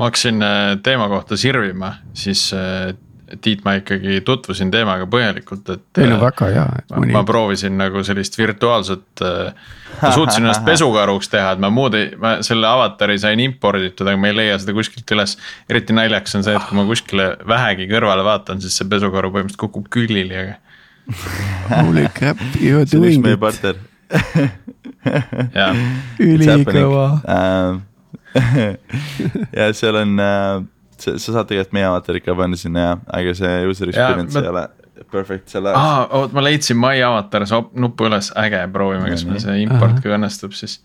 ma hakkasin äh, teema kohta sirvima, siis äh, Tiit, ma ikkagi tutvusin teemaga põhjalikult, et. ei no väga hea, et mõni. ma proovisin nagu sellist virtuaalset, ma suutsin ennast pesukaruks teha, et ma muud ei, ma selle avatari sain imporditud, aga ma ei leia seda kuskilt üles. eriti naljakas on see, et kui ma kuskile vähegi kõrvale vaatan, siis see pesukaru põhimõtteliselt kukub külili, aga. Holy crap, you are doing it. partner ülikõva ja seal on äh, sa, sa saad tegelikult meie avatari ka panna sinna ja, aga see user experience ja, ei ole perfect selle jaoks. aa, oot ma leidsin My avatar, nupu üles, äge, proovime, kas meil see import ka õnnestub siis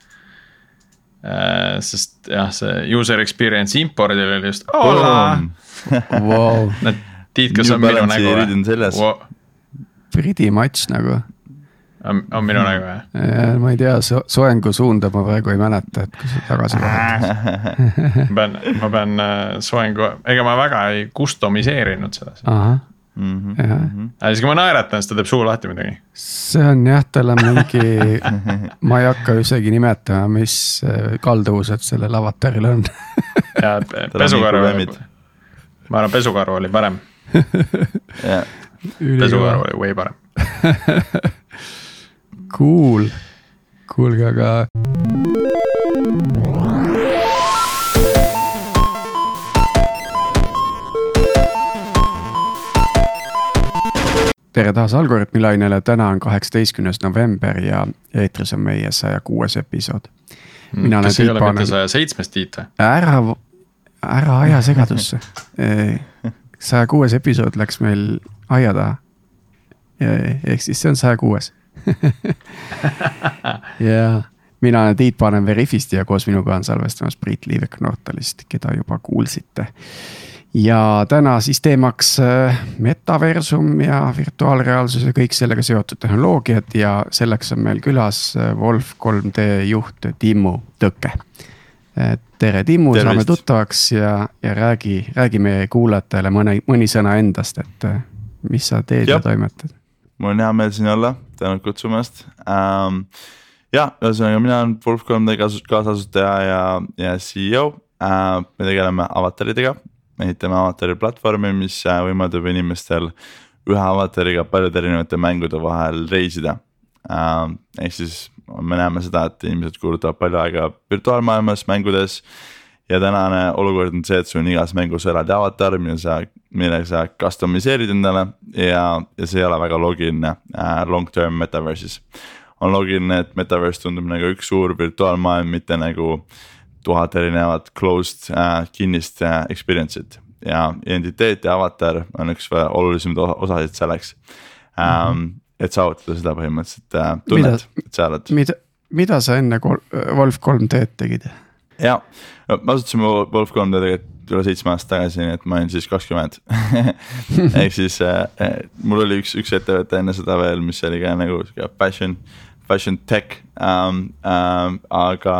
äh,. sest jah, see user experience impordil oli just. Wow. Tiit, kas on minu nägu või? Pretty much nagu on, on minu nägu jah? ma ei tea so, soengu suunda ma praegu ei mäleta, et kui sa tagasi lähed ma pean, ma pean äh, soengu, ega ma väga ei customiseerinud seda. ahah Mm -hmm. Ja. aga siis, kui ma naeratan, siis ta teeb suu lahti muidugi. see on jah, tal on mingi ma ei hakka isegi nimetama, mis äh, kalduvused sellel avataril on ja pesukaru, ma arvan, pesukaru oli parem pesukaru oli way parem Cool, kuulge, aga. tere taas Algorütmi lainele, täna on kaheksateistkümnes november ja eetris on meie saja kuues episood. Hmm, kas ei ole mitte saja seitsmes Tiit või? ära, ära aja segadusse saja kuues episood läks meil aia taha. ehk siis see on saja kuues ja mina olen Tiit Panen Veriffist ja koos minuga on salvestamas Priit Liivek Nortalist, keda juba kuulsite. ja täna siis teemaks äh, metaversum ja virtuaalreaalsus ja kõik sellega seotud tehnoloogiad ja selleks on meil külas äh, Wolf 3D juht Timmu Tõkke. tere, Timmu, saame tuttavaks ja, ja räägi, räägi meie kuulajatele mõne, mõni sõna endast, et äh, mis sa teed ja, ja toimetad mul on hea meel siin olla, tänud kutsumast ähm,. ja ühesõnaga, mina olen Wolf 3D kaasasutaja ja, ja CEO äh,. me tegeleme avataridega, me ehitame avatari platvormi, mis äh, võimaldab inimestel ühe avatariga paljude erinevate mängude vahel reisida äh,. ehk siis me näeme seda, et inimesed kulutavad palju aega virtuaalmaailmas mängudes ja tänane olukord on see, et sul on igas mängus eraldi avatar, mille sa, millega sa customiseerid endale ja, ja see ei ole väga loogiline äh, long term metaverse'is. on loogiline, et metaverse tundub nagu üks suur virtuaalmaailm, mitte nagu tuhat erinevat closed äh, kinnist äh, experience'it ja identiteet ja avatar on üks olulisemaid osasid selleks ähm, mm. -hmm. et saavutada seda põhimõtteliselt äh, tunnet, et sa oled. mida, mida sa enne Wolf 3D-d tegid? Ja, me asutasime Wolf 3D tegelikult üle seitsme aasta tagasi, nii et ma olin siis kakskümmend. Ehk siis äh, äh, mul oli üks, üks ettevõte enne seda veel, mis oli ka nagu sihuke passion, passion tech. Um,. Um, aga,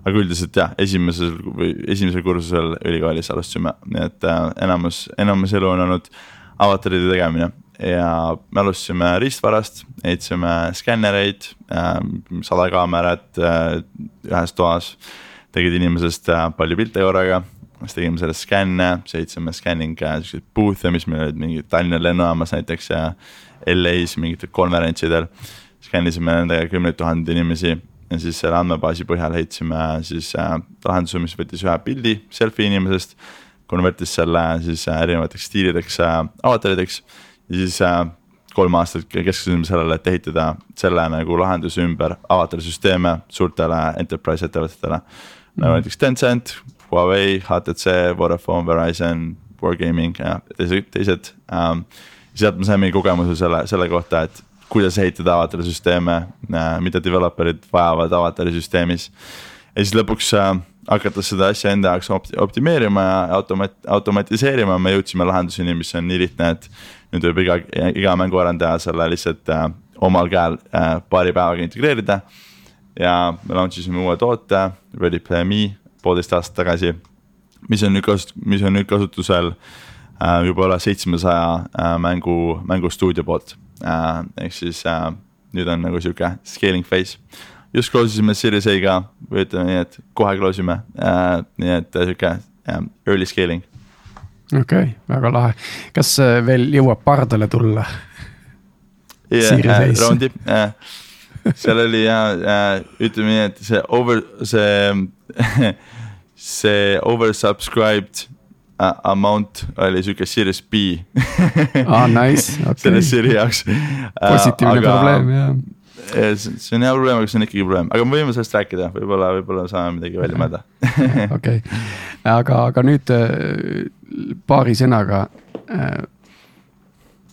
aga üldiselt jah, esimesel või esimesel kursusel ülikoolis alustasime, nii et äh, enamus, enamus elu on olnud avataride tegemine. Ja me alustasime riistvarast, ehitasime skännereid äh,, sada kaamerat äh, ühes toas tegid inimesest äh, palju pilte korraga, siis tegime sellest skänne, siis ehitasime scanning äh, siukseid booth'e, mis meil olid mingi Tallinna lennujaamas näiteks ja LA-s mingitel konverentsidel. skännisime nendega kümneid tuhandeid inimesi ja siis selle andmebaasi põhjal ehitasime siis äh, lahenduse, mis võttis ühe pildi selfie inimesest. konvertis selle siis äh, erinevateks stiilideks äh,, avatarideks ja siis äh, kolm aastat keskendusime sellele, et ehitada selle nagu lahenduse ümber avatarisüsteeme suurtele enterprise ettevõtetele nagu näiteks Tencent, Huawei, HTC, Vodafone, Verizon, Wargaming ja teised, teised ähm,. sealt me saime kogemuse selle, selle kohta, et kuidas ehitada avatarisüsteeme äh,, mida developer'id vajavad avatarisüsteemis. ja siis lõpuks äh, hakates seda asja enda jaoks opti optimeerima ja automat-, automatiseerima, me jõudsime lahenduseni, mis on nii lihtne, et. nüüd võib iga, iga mänguarendaja selle lihtsalt äh, omal käel äh, paari päevaga integreerida ja me launch isime uue toote, Ready Play Me poolteist aastat tagasi. mis on nüüd kasut-, mis on nüüd kasutusel äh, juba üle seitsmesaja äh, mängu, mängustuudio poolt äh,. ehk siis äh, nüüd on nagu sihuke scaling phase. just close isime Series A-ga või ütleme nii, et kohe close ime äh,, nii et sihuke early scaling. okei okay,, väga lahe, kas veel jõuab pardale tulla? yeah, äh, raundi äh,, seal oli ja äh,, ütleme nii, et see over, see see oversubscribed uh, amount oli sihuke series B aa ah,, nice, okay.. selle seeri jaoks uh,. positiivne aga, probleem, jah see on hea probleem, aga see on ikkagi probleem, aga me võime sellest rääkida, võib-olla, võib-olla saame midagi välja mõelda. okei, aga, aga nüüd äh, paari sõnaga. Äh,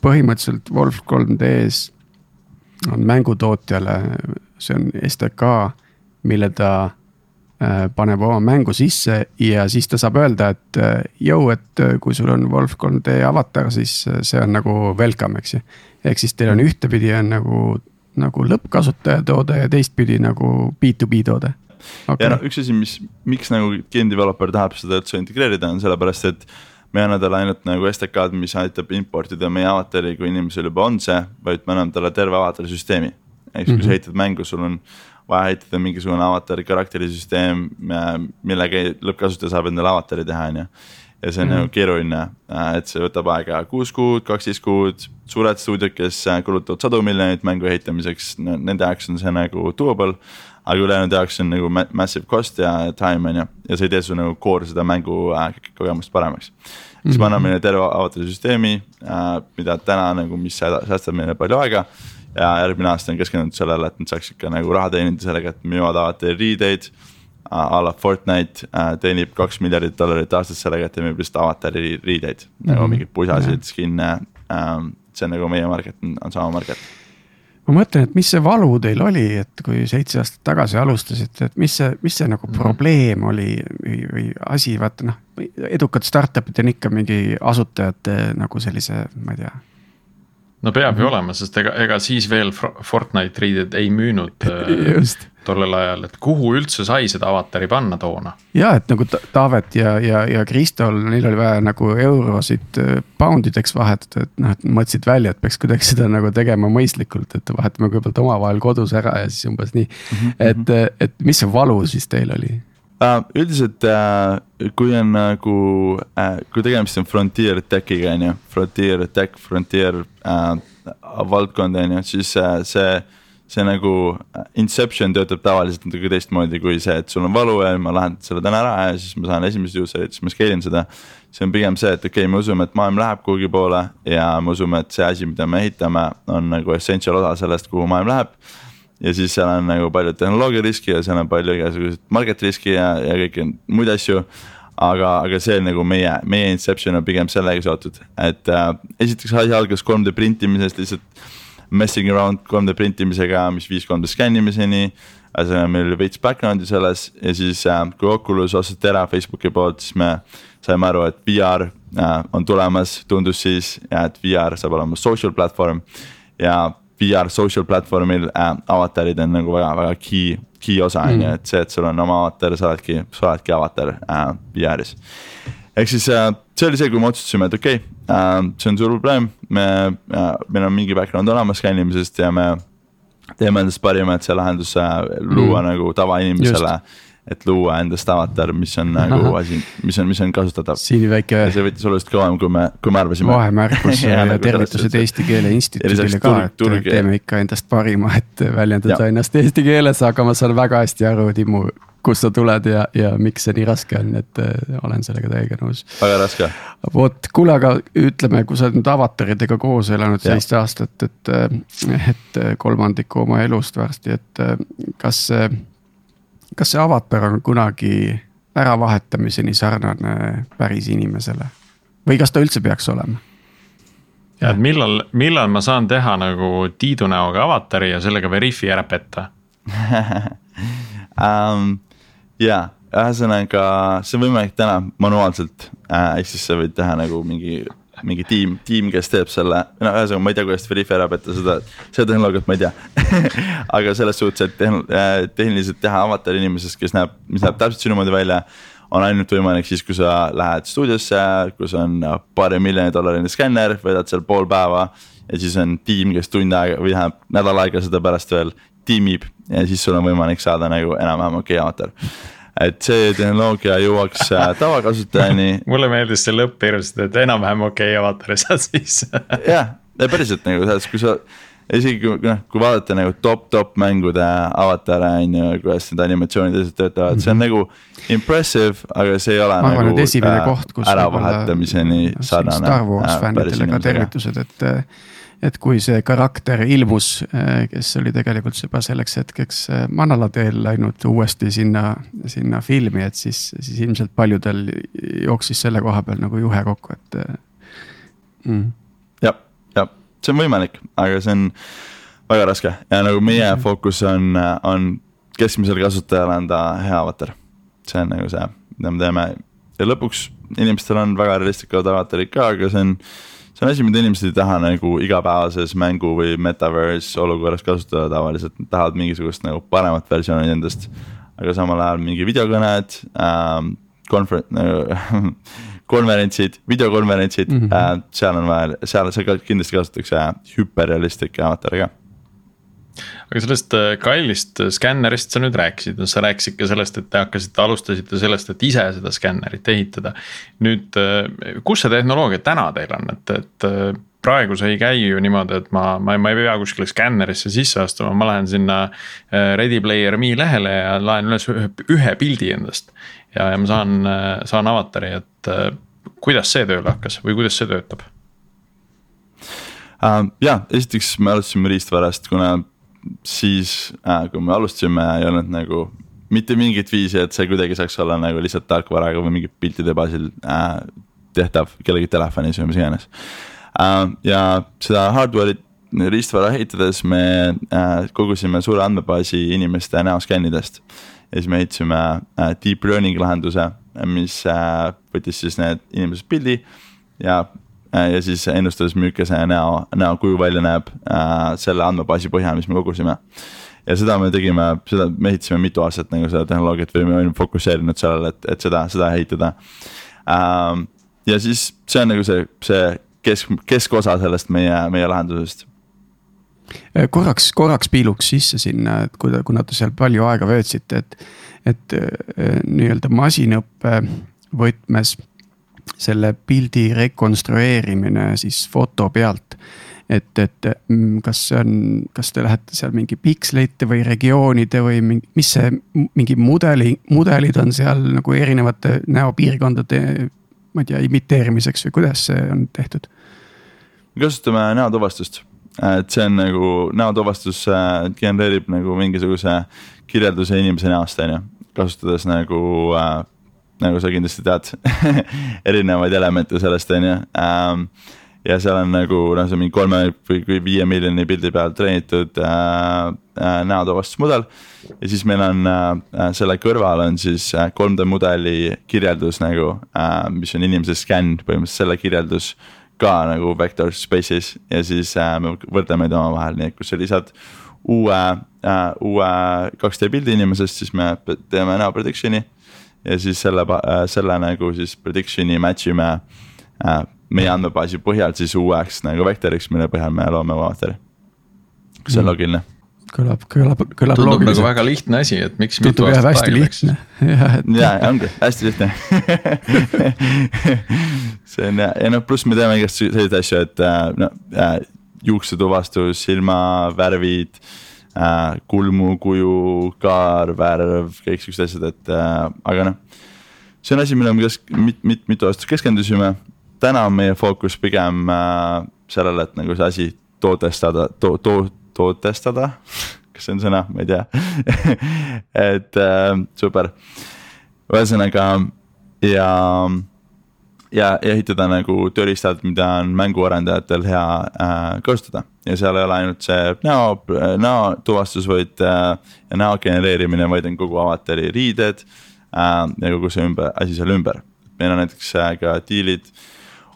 põhimõtteliselt Wolf 3D-s on mängutootjale, see on STK, mille ta äh, paneb oma mängu sisse ja siis ta saab öelda, et jõu, et kui sul on Wolf 3D avatar, siis see on nagu welcome, eks ju. ehk siis teil on ühtepidi on nagu nagu lõppkasutaja toode ja teistpidi nagu B2B toode okay.. ja noh, üks asi, mis, miks nagu game developer tahab seda üldse integreerida, on sellepärast, et me ei anna talle ainult nagu STK-d, mis aitab importida meie avatari, kui inimesel juba on see, vaid me anname talle terve avatari süsteemi. siis, kui sa mhm. ehitad mängu, sul on vaja ehitada mingisugune avatari karakterisüsteem, millega lõppkasutaja saab endale avatari teha, on ju ja see on mm -hmm. nagu keeruline, äh, et see võtab aega kuus kuud, kaksteist kuud, suured stuudiod, kes kulutavad sadu miljoneid mängu ehitamiseks, nende jaoks on see nagu doable. Aga ülejäänud jaoks on nagu massive cost ja time on ju, ja see ei tee su nagu core seda mängu äh, kogemust paremaks. siis me anname neile terve avatari süsteemi äh,, mida täna nagu, mis säästab meile palju aega ja järgmine aasta on keskendunud sellele, et nad saaksid ka nagu raha teenida sellega, et müüvad avatari riideid a la Fortnite äh, teenib kaks miljardit dollarit aastas sellega, et teeme lihtsalt avatari riideid mm, -hmm. nagu mhm. mingeid pusasid, skin'e ähm,. see on nagu meie market, on sama market. Ma mõtlen, et mis see valu teil oli, et kui seitse aastat tagasi alustasite, et mis see, mis see nagu -hmm. probleem oli või, või asi, vaata noh. edukad startup'id on ikka mingi asutajate nagu sellise, ma ei tea no peab ju mhm. olema, sest ega, ega siis veel Fortnite riided ei müünud Just tollel ajal, et kuhu üldse sai seda avatari panna toona? ja et nagu Taavet ja, ja, ja Kristol, neil oli vaja nagu eurosid äh, pound ideks vahetada, et noh, et mõtlesid välja, et peaks kuidagi seda nagu tegema mõistlikult, et vahetame kõigepealt omavahel kodus ära ja siis umbes nii mm. -hmm. et, et mis see valu siis teil oli? Uh, üldiselt uh, kui on nagu uh,, kui tegemist on frontier tech'iga on ju, frontier tech, frontier valdkond on ju, siis see see nagu äh, inception töötab tavaliselt natuke teistmoodi kui see, et sul on valu ja ma lahendan selle täna ära ja siis ma saan esimesed user'id, siis ma scale in seda. see on pigem see, et okei okay,, me usume, et maailm läheb kuhugi poole ja me usume, et see asi, mida me ehitame, on nagu essential osa sellest, kuhu maailm läheb. Ja siis seal on nagu palju tehnoloogia riski ja seal on palju igasuguseid market riski ja, ja kõiki muid asju aga, aga see nagu meie, meie inception on pigem sellega seotud, et äh, esiteks asi algas 3D printimisest lihtsalt messing around 3D printimisega, mis viis 3D skännimiseni. ühesõnaga, meil oli veits background'i selles ja siis äh, kui Oculus osteti ära Facebooki poolt, siis me saime aru, et VR äh, on tulemas, tundus siis et VR saab olema social platvorm. ja VR social platvormil äh, avatarid on nagu väga, väga key, key osa on ju, mm. et see, et sul on oma avatar, sa oledki, sa oledki avatar äh, VR-is ehk siis äh, see oli see, kui me otsustasime, et okei okay, äh,, see on suur probleem, me äh,, meil on mingi background olemas skännimisest ja me teeme endast parima, et see lahendus äh, luua mm. nagu tavainimesele et luua endast avatar, mis on nagu asi, mis on, mis on kasutatav. siin väike. see võttis oluliselt kauem, kui me, kui me arvasime. vahemärkus ja, ja tervitused Eesti Keele Instituudile ka, et turg, teeme ikka endast parima, et väljendada ennast eesti keeles, aga ma saan väga hästi aru, Timmu, kust sa tuled ja, ja miks see nii raske on, et äh, olen sellega täiega nõus. väga raske. vot, kuule, aga ütleme, kui sa oled nüüd avataridega koos elanud seitse aastat, et, äh, et äh, kolmandiku oma elust varsti, et kas see, kas see avatar on kunagi äravahetamiseni sarnane päris inimesele või kas ta üldse peaks olema? ja et millal, millal ma saan teha nagu Tiidu näoga avatari ja sellega Veriffi ära petta um, ja, ühesõnaga see on võimalik täna manuaalselt äh,, ehk siis sa võid teha nagu mingi mingi tiim, tiim, kes teeb selle, no ühesõnaga ma ei tea, kuidas Veriffi ära petta seda, seda tehnoloogiat ma ei tea aga selles suhtes, et tehn, äh, tehniliselt teha avatar inimesest, kes näeb, mis näeb täpselt sinu moodi välja. on ainult võimalik siis, kui sa lähed stuudiosse, kus on paari miljoni dollarine skänner, veedad seal pool päeva. ja siis on tiim, kes tund aega või tähendab nädal aega seda pärast veel tiimib ja siis sul on võimalik saada nagu enam-vähem okei okay avatar et see tehnoloogia jõuaks äh, tavakasutajani. mulle meeldis see lõpp hirmsasti, et enam-vähem okei okay, avatari saad sisse. jah, päriselt nagu selles, kui sa isegi kui noh, kui vaadata nagu top-top mängude avatare on ju, kuidas need animatsioonid ja asjad töötavad mm, -hmm. see on mhm. nagu impressive, aga see ei ole ma arvan, nagu esimene äh, koht, kus äravahetamiseni sarnane. Star Wars äh, fännidele ka tervitused, et et kui see karakter ilmus, äh, kes oli tegelikult juba selleks hetkeks äh, manala teel läinud uuesti sinna, sinna filmi, et siis, siis ilmselt paljudel jooksis selle koha peal nagu juhe kokku, et mm.. jah, jah, see on võimalik, aga see on väga raske ja nagu meie mhm. fookus on, on keskmisele kasutajale anda hea avatar. see on nagu see, mida me teeme ja lõpuks inimestel on väga realistlikud avatarid ka, aga see on see on asi, mida inimesed ei taha nagu igapäevases mängu või metaverse olukorras kasutada tavaliselt, nad tahavad mingisugust nagu paremat versiooni endast. aga samal ajal mingi videokõned ähm,, konver- nagu konverentsid, videokonverentsid mm, -hmm. äh, seal on vaja, seal, seal kindlasti kasutatakse hüperrealistlikke avatare ka aga sellest äh, kallist äh, skännerist sa nüüd rääkisid, sa rääkisid ka sellest, et te hakkasite, alustasite sellest, et ise seda skännerit ehitada. nüüd, äh, kus see tehnoloogia täna teil on, et, et praegu see ei käi ju niimoodi, et ma, ma, ma ei pea kuskile skännerisse sisse astuma, ma lähen sinna Ready Player Me lehele ja laen üles ühe, ühe pildi endast. ja, ja ma saan, saan avatari, et kuidas see tööle hakkas või kuidas see töötab? ja esiteks me alustasime riistvarast, kuna siis äh,, kui me alustasime, ei olnud nagu mitte mingit viisi, et see kuidagi saaks olla nagu lihtsalt tarkvaraga või mingi piltide baasil äh, tehtav kellegi telefonis või mis iganes äh,. ja seda hardware'it riistvara ehitades me äh, kogusime suure andmebaasi inimeste näoskännidest. ja siis me ehitasime äh, deep learning lahenduse, mis äh, võttis siis need inimesed pildi ja ja siis ennustas, milline see näo, näokuju välja näeb äh, selle andmebaasi põhjal, mis me kogusime. ja seda me tegime, seda me ehitasime mitu aastat nagu seda tehnoloogiat või me olime fokusseerinud sellele, et, et seda, seda ehitada ähm,. ja siis see on nagu see, see kesk, keskosa sellest meie, meie lahendusest äh, korraks, korraks piiluks sisse sinna, et kui, kuna te seal palju aega veetsite, et, et äh, nii-öelda masinõppe võtmes selle pildi rekonstrueerimine siis foto pealt. et, et mm, kas see on, kas te lähete seal mingi piksleite või regioonide või mingi, mis see mingi mudeli, mudelid on seal nagu erinevate näopiirkondade, ma ei tea, imiteerimiseks või kuidas see on tehtud? me kasutame näotuvastust, et see on nagu näotuvastus äh, genereerib nagu mingisuguse kirjelduse inimese näost, on ju, kasutades nagu äh, nagu sa kindlasti tead erinevaid elemente sellest, on ju ähm, ja seal on nagu noh, see mingi kolme või viie miljoni pildi peal treenitud äh, äh, näotuvastusmudel. ja siis meil on äh, selle kõrval on siis 3D äh, mudeli kirjeldus nagu äh,, mis on inimese skänn, põhimõtteliselt selle kirjeldus ka nagu vector space'is ja siis äh, me võrdleme neid omavahel, nii et kui sa lisad uue äh,, uue 2D pildi inimesest, siis me teeme näo prediction'i ja siis selle, äh, selle nagu siis prediction'i match ime äh, meie andmebaasi põhjal siis uueks nagu vektoriks, mille põhjal me loome avatari. kas see on mm. loogiline? kõlab, kõlab, kõlab tundub nagu väga lihtne asi, et miks mitu aastat aega läks. ja, et... ja ongi hästi lihtne see on ja, ja noh, pluss me teeme igast selliseid asju, et äh, no äh, juuksetuvastus, silmavärvid äh, äh, kulmukuju, kaarvärv, kõik siuksed asjad, et äh, aga noh. see on asi, millele me kes-, mit-, mit-, mitu aastat keskendusime. täna on meie fookus pigem äh, sellele, et nagu see asi tootestada, to-, to-, tootestada kas see on sõna, ma ei tea et äh, super, ühesõnaga ja ja, ehitada nagu tööriistad, mida on mänguarendajatel hea äh, kasutada. ja seal ei ole ainult see näo, näo tuvastus, vaid äh, ja näo genereerimine, vaid on kogu avatari riided äh, ja kogu see ümber, asi seal ümber. meil on näiteks äh, ka diilid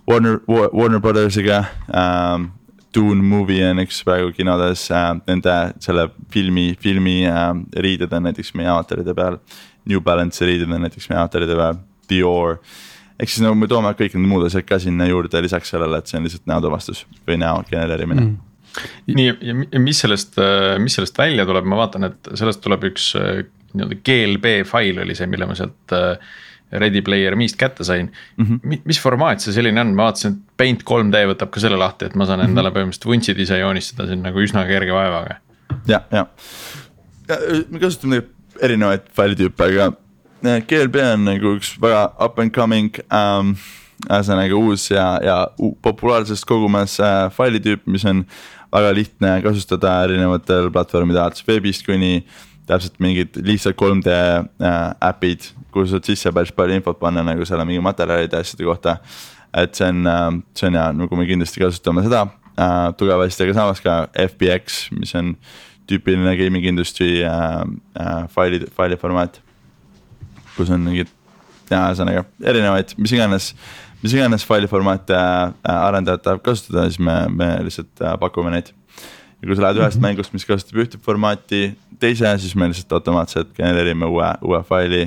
Warner, Warner Brothersiga äh,. Dune movie on üks praegu kinodes äh,, nende selle filmi, filmi äh, riided on näiteks meie avataride peal. New Balance'i riided on näiteks meie avataride peal, Dior äh, ehk siis nagu me toome kõik need muud asjad ka sinna juurde lisaks sellele, et see on lihtsalt näotuvastus või näo genereerimine mm nii ja mis sellest, mis sellest välja tuleb, ma vaatan, et sellest tuleb üks nii-öelda GLB fail oli see, mille ma sealt äh, Ready Player Me'st kätte sain mm. -hmm. mis formaat see selline on, ma vaatasin, et Paint 3D võtab ka selle lahti, et ma saan endale mm -hmm. põhimõtteliselt vuntsid ise joonistada siin nagu üsna kerge vaevaga. ja, ja, ja me kasutame erinevaid failitüüpe, aga GLB on nagu üks väga up and coming um, ühesõnaga uus ja, ja populaarsust kogumas äh, failitüüp, mis on väga lihtne kasutada erinevatel platvormidel, alates veebist kuni täpselt mingid lihtsalt 3D äh, äpid kuhu saad sisse päris palju infot panna nagu selle mingi materjalide ja asjade kohta. et see on, äh, see on hea, nagu me kindlasti kasutame seda äh, tugevasti, aga samas ka FBX, mis on tüüpiline gaming industry äh, äh, faili, faili formaat. Kus on mingid, ühesõnaga erinevaid, mis iganes, mis iganes faili formaate äh, arendajad tahavad kasutada, siis me, me lihtsalt äh, pakume neid. Ja kui sa lähed ühest mm -hmm. mängust, mis kasutab ühte formaati teise, siis me lihtsalt automaatselt genereerime uue, uue faili.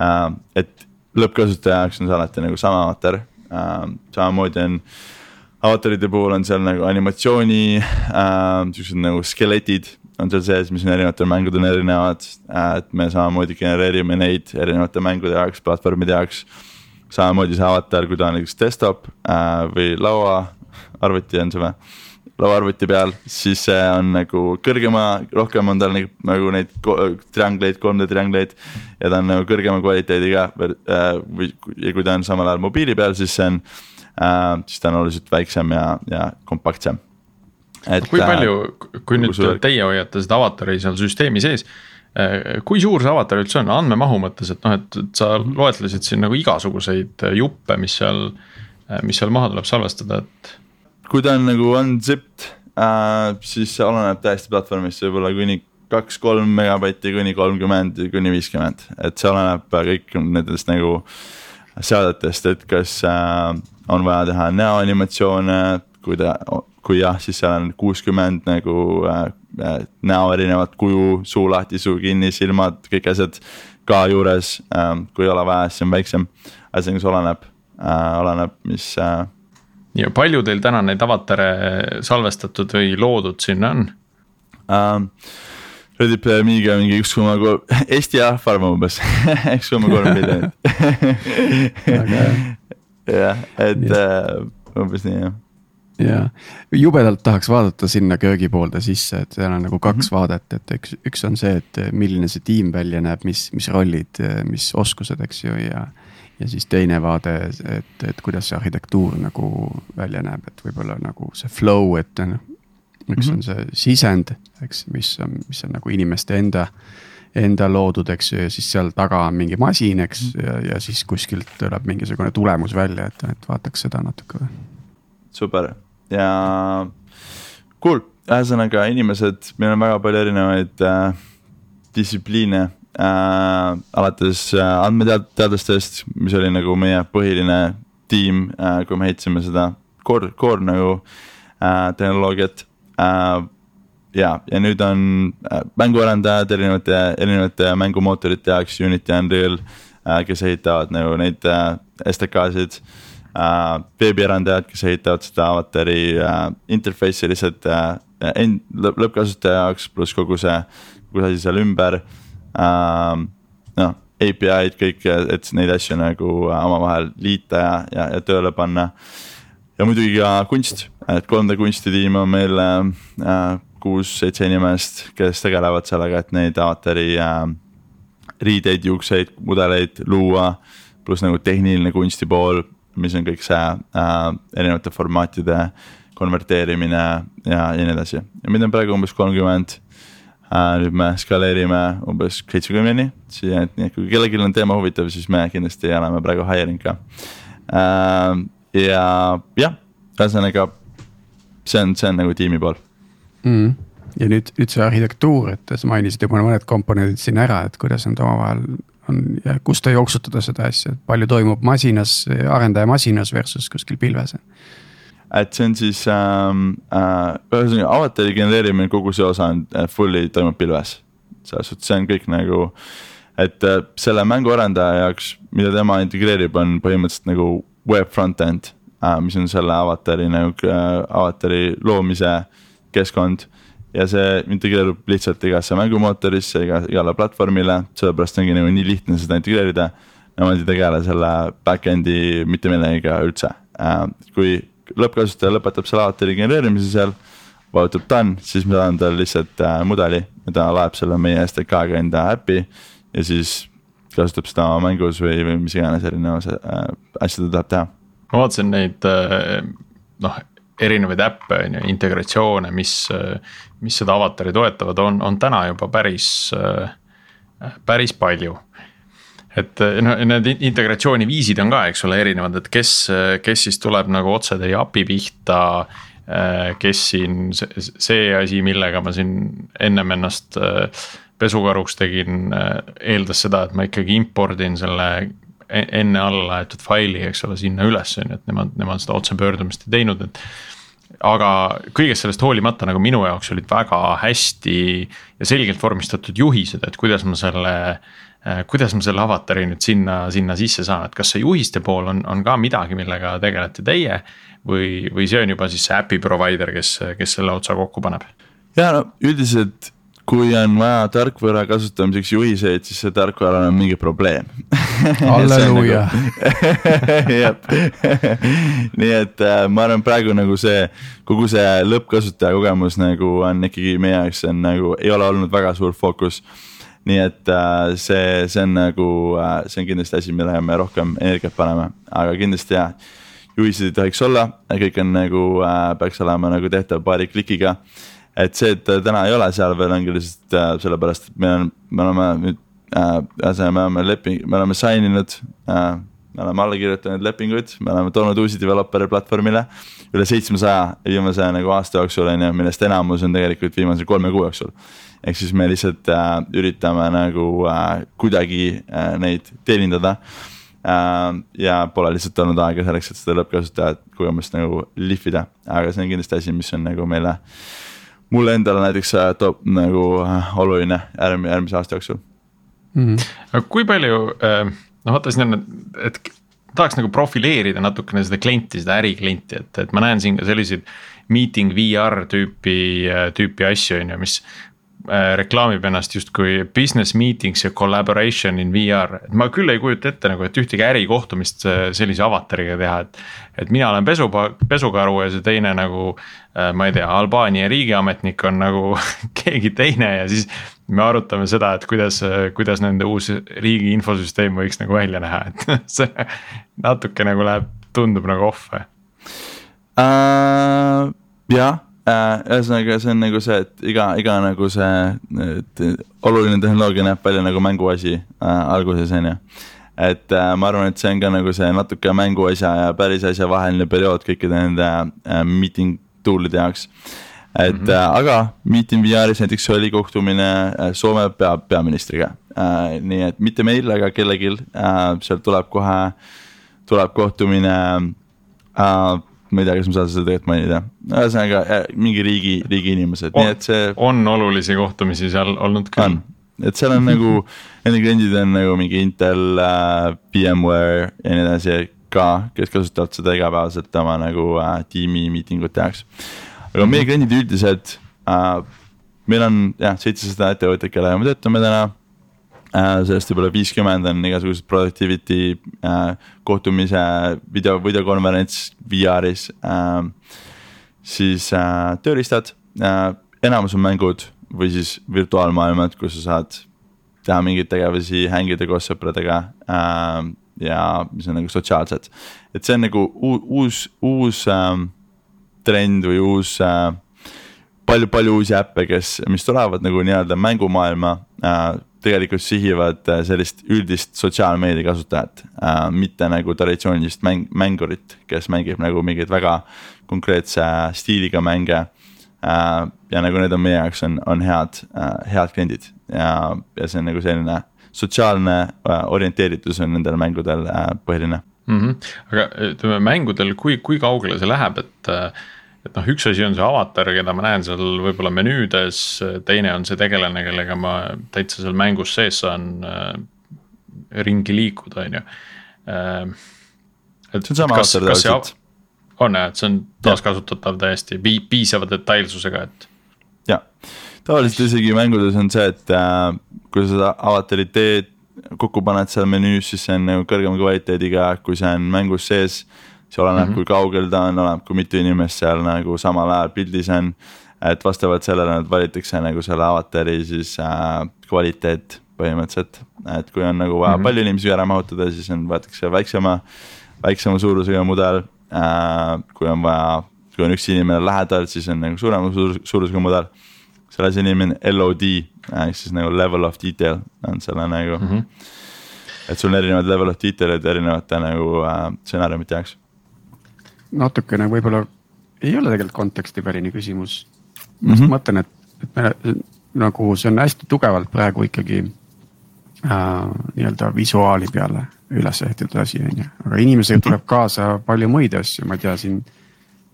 Äh, et lõppkasutaja jaoks on see alati nagu sama avatar, äh, samamoodi on avataride puhul on seal nagu animatsiooni äh,, siuksed nagu skeletid on seal sees, mis on erinevatel mängudel erinevad et me samamoodi genereerime neid erinevate mängude jaoks, platvormide jaoks. samamoodi see avatar, kui ta on näiteks desktop äh, või lauaarvuti on see või lauaarvuti peal, siis see on nagu kõrgema, rohkem on tal nagu neid triangleid, 3D triangleid. ja ta on nagu kõrgema kvaliteediga äh, või, ja kui ta on samal ajal mobiili peal, siis see on äh,, siis ta on oluliselt väiksem ja, ja kompaktsem. Et, kui äh, palju, kui nüüd suur... teie hoiate seda avatari seal süsteemi sees äh, kui suur see avatar üldse on andmemahu mõttes, et noh, et sa loetlesid siin nagu igasuguseid juppe, mis seal, mis seal maha tuleb salvestada, et kui ta on nagu unzipped äh,, siis see oleneb täiesti platvormist, võib-olla kuni kaks-kolm megabatti kuni kolmkümmend, kuni viiskümmend, et see oleneb kõik nendest nagu seadetest, et kas äh, on vaja teha näoanimatsioone, kui ta, kui jah, siis seal on kuuskümmend nagu äh, äh, näo erinevat kuju, suu lahti, suu kinni, silmad, kõik asjad ka juures äh,. kui ei ole vaja, siis on väiksem, ühesõnaga see oleneb äh,, oleneb, mis äh, ja palju teil täna neid avatare salvestatud või loodud sinna on um,? Reddit Player Me'iga mingi üks koma kolm, Eesti rahvaarv umbes üks koma kolm miljonit. jah, et uh, umbes nii jah ja jubedalt tahaks vaadata sinna köögipoolde sisse, et seal on nagu kaks mm -hmm. vaadet, et üks, üks on see, et milline see tiim välja näeb, mis, mis rollid, mis oskused, eks ju, ja ja siis teine vaade, et, et kuidas see arhitektuur nagu välja näeb, et võib-olla nagu see flow, et noh. üks mm -hmm. on see sisend, eks, mis on, mis on nagu inimeste enda, enda loodud, eks ju, ja siis seal taga on mingi masin, eks -hmm. ja, ja siis kuskilt tuleb mingisugune tulemus välja, et, et vaataks seda natuke. super ja cool, ühesõnaga inimesed, meil on väga palju erinevaid äh, distsipliine äh, alates äh, andmeteadlastest, mis oli nagu meie põhiline tiim äh,, kui me ehitasime seda core, core nagu äh, tehnoloogiat äh,. ja, ja nüüd on äh, mänguarendajad erinevate, erinevate mängumootorite jaoks, Unity, Unreal äh,, kes ehitavad nagu neid äh, STK-sid äh,. Veebiarendajad, kes ehitavad seda avatari äh, interface'i lihtsalt äh, end, lõppkasutaja jaoks, pluss kogu see, kogu see asi seal ümber äh, noh, API-d kõik, et neid asju nagu äh, omavahel liita ja, ja, ja tööle panna. ja muidugi ka kunst, et 3D kunstitiim on meil äh, kuus-seitse inimest, kes tegelevad sellega, et neid avatari äh, riideid, juukseid, mudeleid luua. pluss nagu tehniline kunsti pool, mis on kõik see äh, erinevate formaatide konverteerimine ja, ja nii edasi. Ja meid on praegu umbes kolmkümmend. Äh, nüüd me skaleerime umbes seitsmekümneni, siia, et nii, et kui kellelgi on teema huvitav, siis me kindlasti oleme praegu hiring ka. Äh, ja jah, ühesõnaga see on, see on nagu tiimi pool. Mm.. ja nüüd, nüüd see arhitektuur, et sa mainisid juba mõned komponendid siin ära, et kuidas nad omavahel on ja kus te jooksutada seda asja, et palju toimub masinas, arendaja masinas versus kuskil pilves et see on siis ähm, äh, ühesõnaga avatari genereerimine, kogu see osa on äh, fully toimub pilves. selles suhtes see on kõik nagu, et äh, selle mänguarendaja jaoks, mida tema integreerib, on põhimõtteliselt nagu web front-end äh,. mis on selle avatari nagu äh, avatari loomise keskkond ja see integreerub lihtsalt igasse mängumootorisse, iga, igale platvormile, sellepärast ongi nagu nii lihtne seda integreerida. Nemad ei tegele selle back-end'i mitte millegagi üldse, kui lõppkasutaja lõpetab selle avatari genereerimise seal vajutab done, siis ma saan talle lihtsalt äh, mudeli ta laeb selle meie STK-ga enda äppi. ja siis kasutab seda oma mängus või, või mis iganes erinevuse äh, asju ta tahab teha. ma vaatasin neid äh, noh, erinevaid äppe on ju, integratsioone, mis, äh, mis seda avatari toetavad, on, on täna juba päris, äh, päris palju et noh, need integratsiooniviisid on ka, eks ole, erinevad, et kes, kes siis tuleb nagu otse teie API pihta äh, Äh, kes siin, see asi, millega ma siin ennem ennast äh, pesukaruks tegin, äh, eeldas seda, et ma ikkagi impordin selle e-, enne alla laetud faili, eks ole, sinna üles on ju, et nemad, nemad seda otsepöördumist ei teinud, et. Aga kõigest sellest hoolimata nagu minu jaoks olid väga hästi ja selgelt vormistatud juhised, et kuidas ma selle kuidas ma selle avatari nüüd sinna, sinna sisse saan, et kas see juhiste pool on, on ka midagi, millega tegelete teie või, või see on juba siis see äpi provider, kes, kes selle otsa kokku paneb? ja no üldiselt kui on vaja tarkvara kasutamiseks juhiseid, siis see tarkvaral on mingi probleem. halleluuja. Nagu- jah, nii et äh, ma arvan, praegu nagu see, kogu see lõppkasutaja kogemus nagu on ikkagi meie jaoks on nagu, ei ole olnud väga suur fookus. nii et äh, see, see on nagu äh,, see on kindlasti asi, millega me rohkem energiat paneme, aga kindlasti jah juhised ei tohiks olla, kõik on nagu äh,, peaks olema nagu tehtav paari klikiga. Et see, et täna ei ole seal veel ongi lihtsalt äh, sellepärast, et meil on, me oleme nüüd äh,, ühesõnaga me oleme leping, me oleme sign inud äh,. me oleme alla kirjutanud lepinguid, me oleme toonud uusi developer'e platvormile. üle seitsmesaja viimase nagu aasta jooksul on ju, millest enamus on tegelikult viimase kolme kuu jooksul ehk siis me lihtsalt äh, üritame nagu äh, kuidagi äh, neid teenindada äh, Äh, ja pole lihtsalt olnud aega selleks, et seda lõppkasutajat kogemust nagu lihvida, aga see on kindlasti asi, mis on nagu meile. Mulle endale näiteks äh, toob nagu äh, oluline järgmise, järgmise aasta jooksul mm. -hmm. aga kui palju, noh vaata siin on, et tahaks nagu profileerida natukene seda klienti, seda äriklienti, et, et ma näen siin ka selliseid meeting VR tüüpi, tüüpi asju, on ju, mis Äh, reklaamib ennast justkui business meetings ja collaboration in VR, et ma küll ei kujuta ette nagu, et ühtegi ärikohtumist äh, sellise avatariga teha, et. et mina olen pesu, pesukaru ja see teine nagu, äh, ma ei tea, Albaania riigiametnik on nagu keegi teine ja siis. me arutame seda, et kuidas, kuidas nende uus riigi infosüsteem võiks nagu välja näha, et see natuke nagu läheb, tundub nagu off uh,? jah Äh, ühesõnaga, see on nagu see, et iga, iga nagu see, oluline tehnoloogia näeb välja nagu mänguasi äh, alguses, on ju. et äh, ma arvan, et see on ka nagu see natuke mänguasja ja päris asja vaheline periood kõikide nende äh, meeting tool'ide jaoks. et mm -hmm. äh, aga Meeting VR-is näiteks oli kohtumine äh, Soome pea, peaministriga äh,. nii et mitte meil, aga kellelgi äh,, sealt tuleb kohe, tuleb kohtumine äh, ma ei tea, kas ma saan seda tegelikult mainida, ühesõnaga mingi riigi, riigi inimesed, nii et see. on olulisi kohtumisi seal olnud küll. et seal on nagu, nende kliendid on nagu mingi Intel äh,, VMware ja nii edasi ka, kes kasutavad seda igapäevaselt oma nagu äh, tiimi miitingute jaoks. aga meie kliendid üldiselt äh,, meil on jah, seitsesada ettevõtet, kellega me töötame täna Äh, sellest võib-olla viiskümmend on igasugused productivity äh, kohtumise video, videokonverents VR-is äh,. siis äh, tööriistad äh,, enamus on mängud või siis virtuaalmaailmad, kus sa saad teha mingeid tegevusi, hängida koos sõpradega äh, ja mis on nagu sotsiaalsed. et see on nagu uus, uus äh, trend või uus äh, palju-palju uusi äppe, kes, mis tulevad nagu nii-öelda mängumaailma äh, tegelikult sihivad äh, sellist üldist sotsiaalmeedia kasutajat äh,. mitte nagu traditsioonilist mäng, mängurit, kes mängib nagu mingeid väga konkreetse stiiliga mänge äh,. ja nagu need on meie jaoks on, on head äh,, head kliendid ja, ja see on nagu selline sotsiaalne äh, orienteeritus on nendel mängudel äh, põhiline mm. -hmm. aga ütleme mängudel, kui, kui kaugele see läheb, et äh et noh, üks asi on see avatar, keda ma näen seal võib-olla menüüdes, teine on see tegelane, kellega ma täitsa seal mängus sees saan äh, ringi liikuda, on ju äh,. see on sama avatar tavaliselt. on jah, et see on taaskasutatav täiesti piisava detailsusega, et. jah, tavaliselt isegi mängudes on see, et äh, kui sa seda avatari teed, kokku paned seal menüüs, siis see on nagu kõrgema kvaliteediga, kui see on mängus sees. See oleneb mm, -hmm. kui kaugel ta on, oleneb, kui mitu inimest seal nagu samal ajal pildis on. et vastavalt sellele nad valitakse nagu selle avatari siis äh, kvaliteet põhimõtteliselt, et kui on nagu vaja mm -hmm. palju inimesi ära mahutada, siis on, võetakse väiksema, väiksema suurusega mudel äh,. kui on vaja, kui on üks inimene lähedal, siis on nagu suurema suur, suurusega mudel. selle asi nimi on LOD ehk siis nagu level of detail on selle nagu mm. -hmm. et sul on erinevad level of detail'id erinevate nagu äh, stsenaariumite jaoks. Natukene võib-olla ei ole tegelikult kontekstiväline küsimus. ma just mm -hmm. mõtlen, et, et me nagu see on hästi tugevalt praegu ikkagi äh, nii-öelda visuaali peale üles ehitatud asi, on ju, aga inimesega mhm. tuleb kaasa palju muid asju, ma ei tea, siin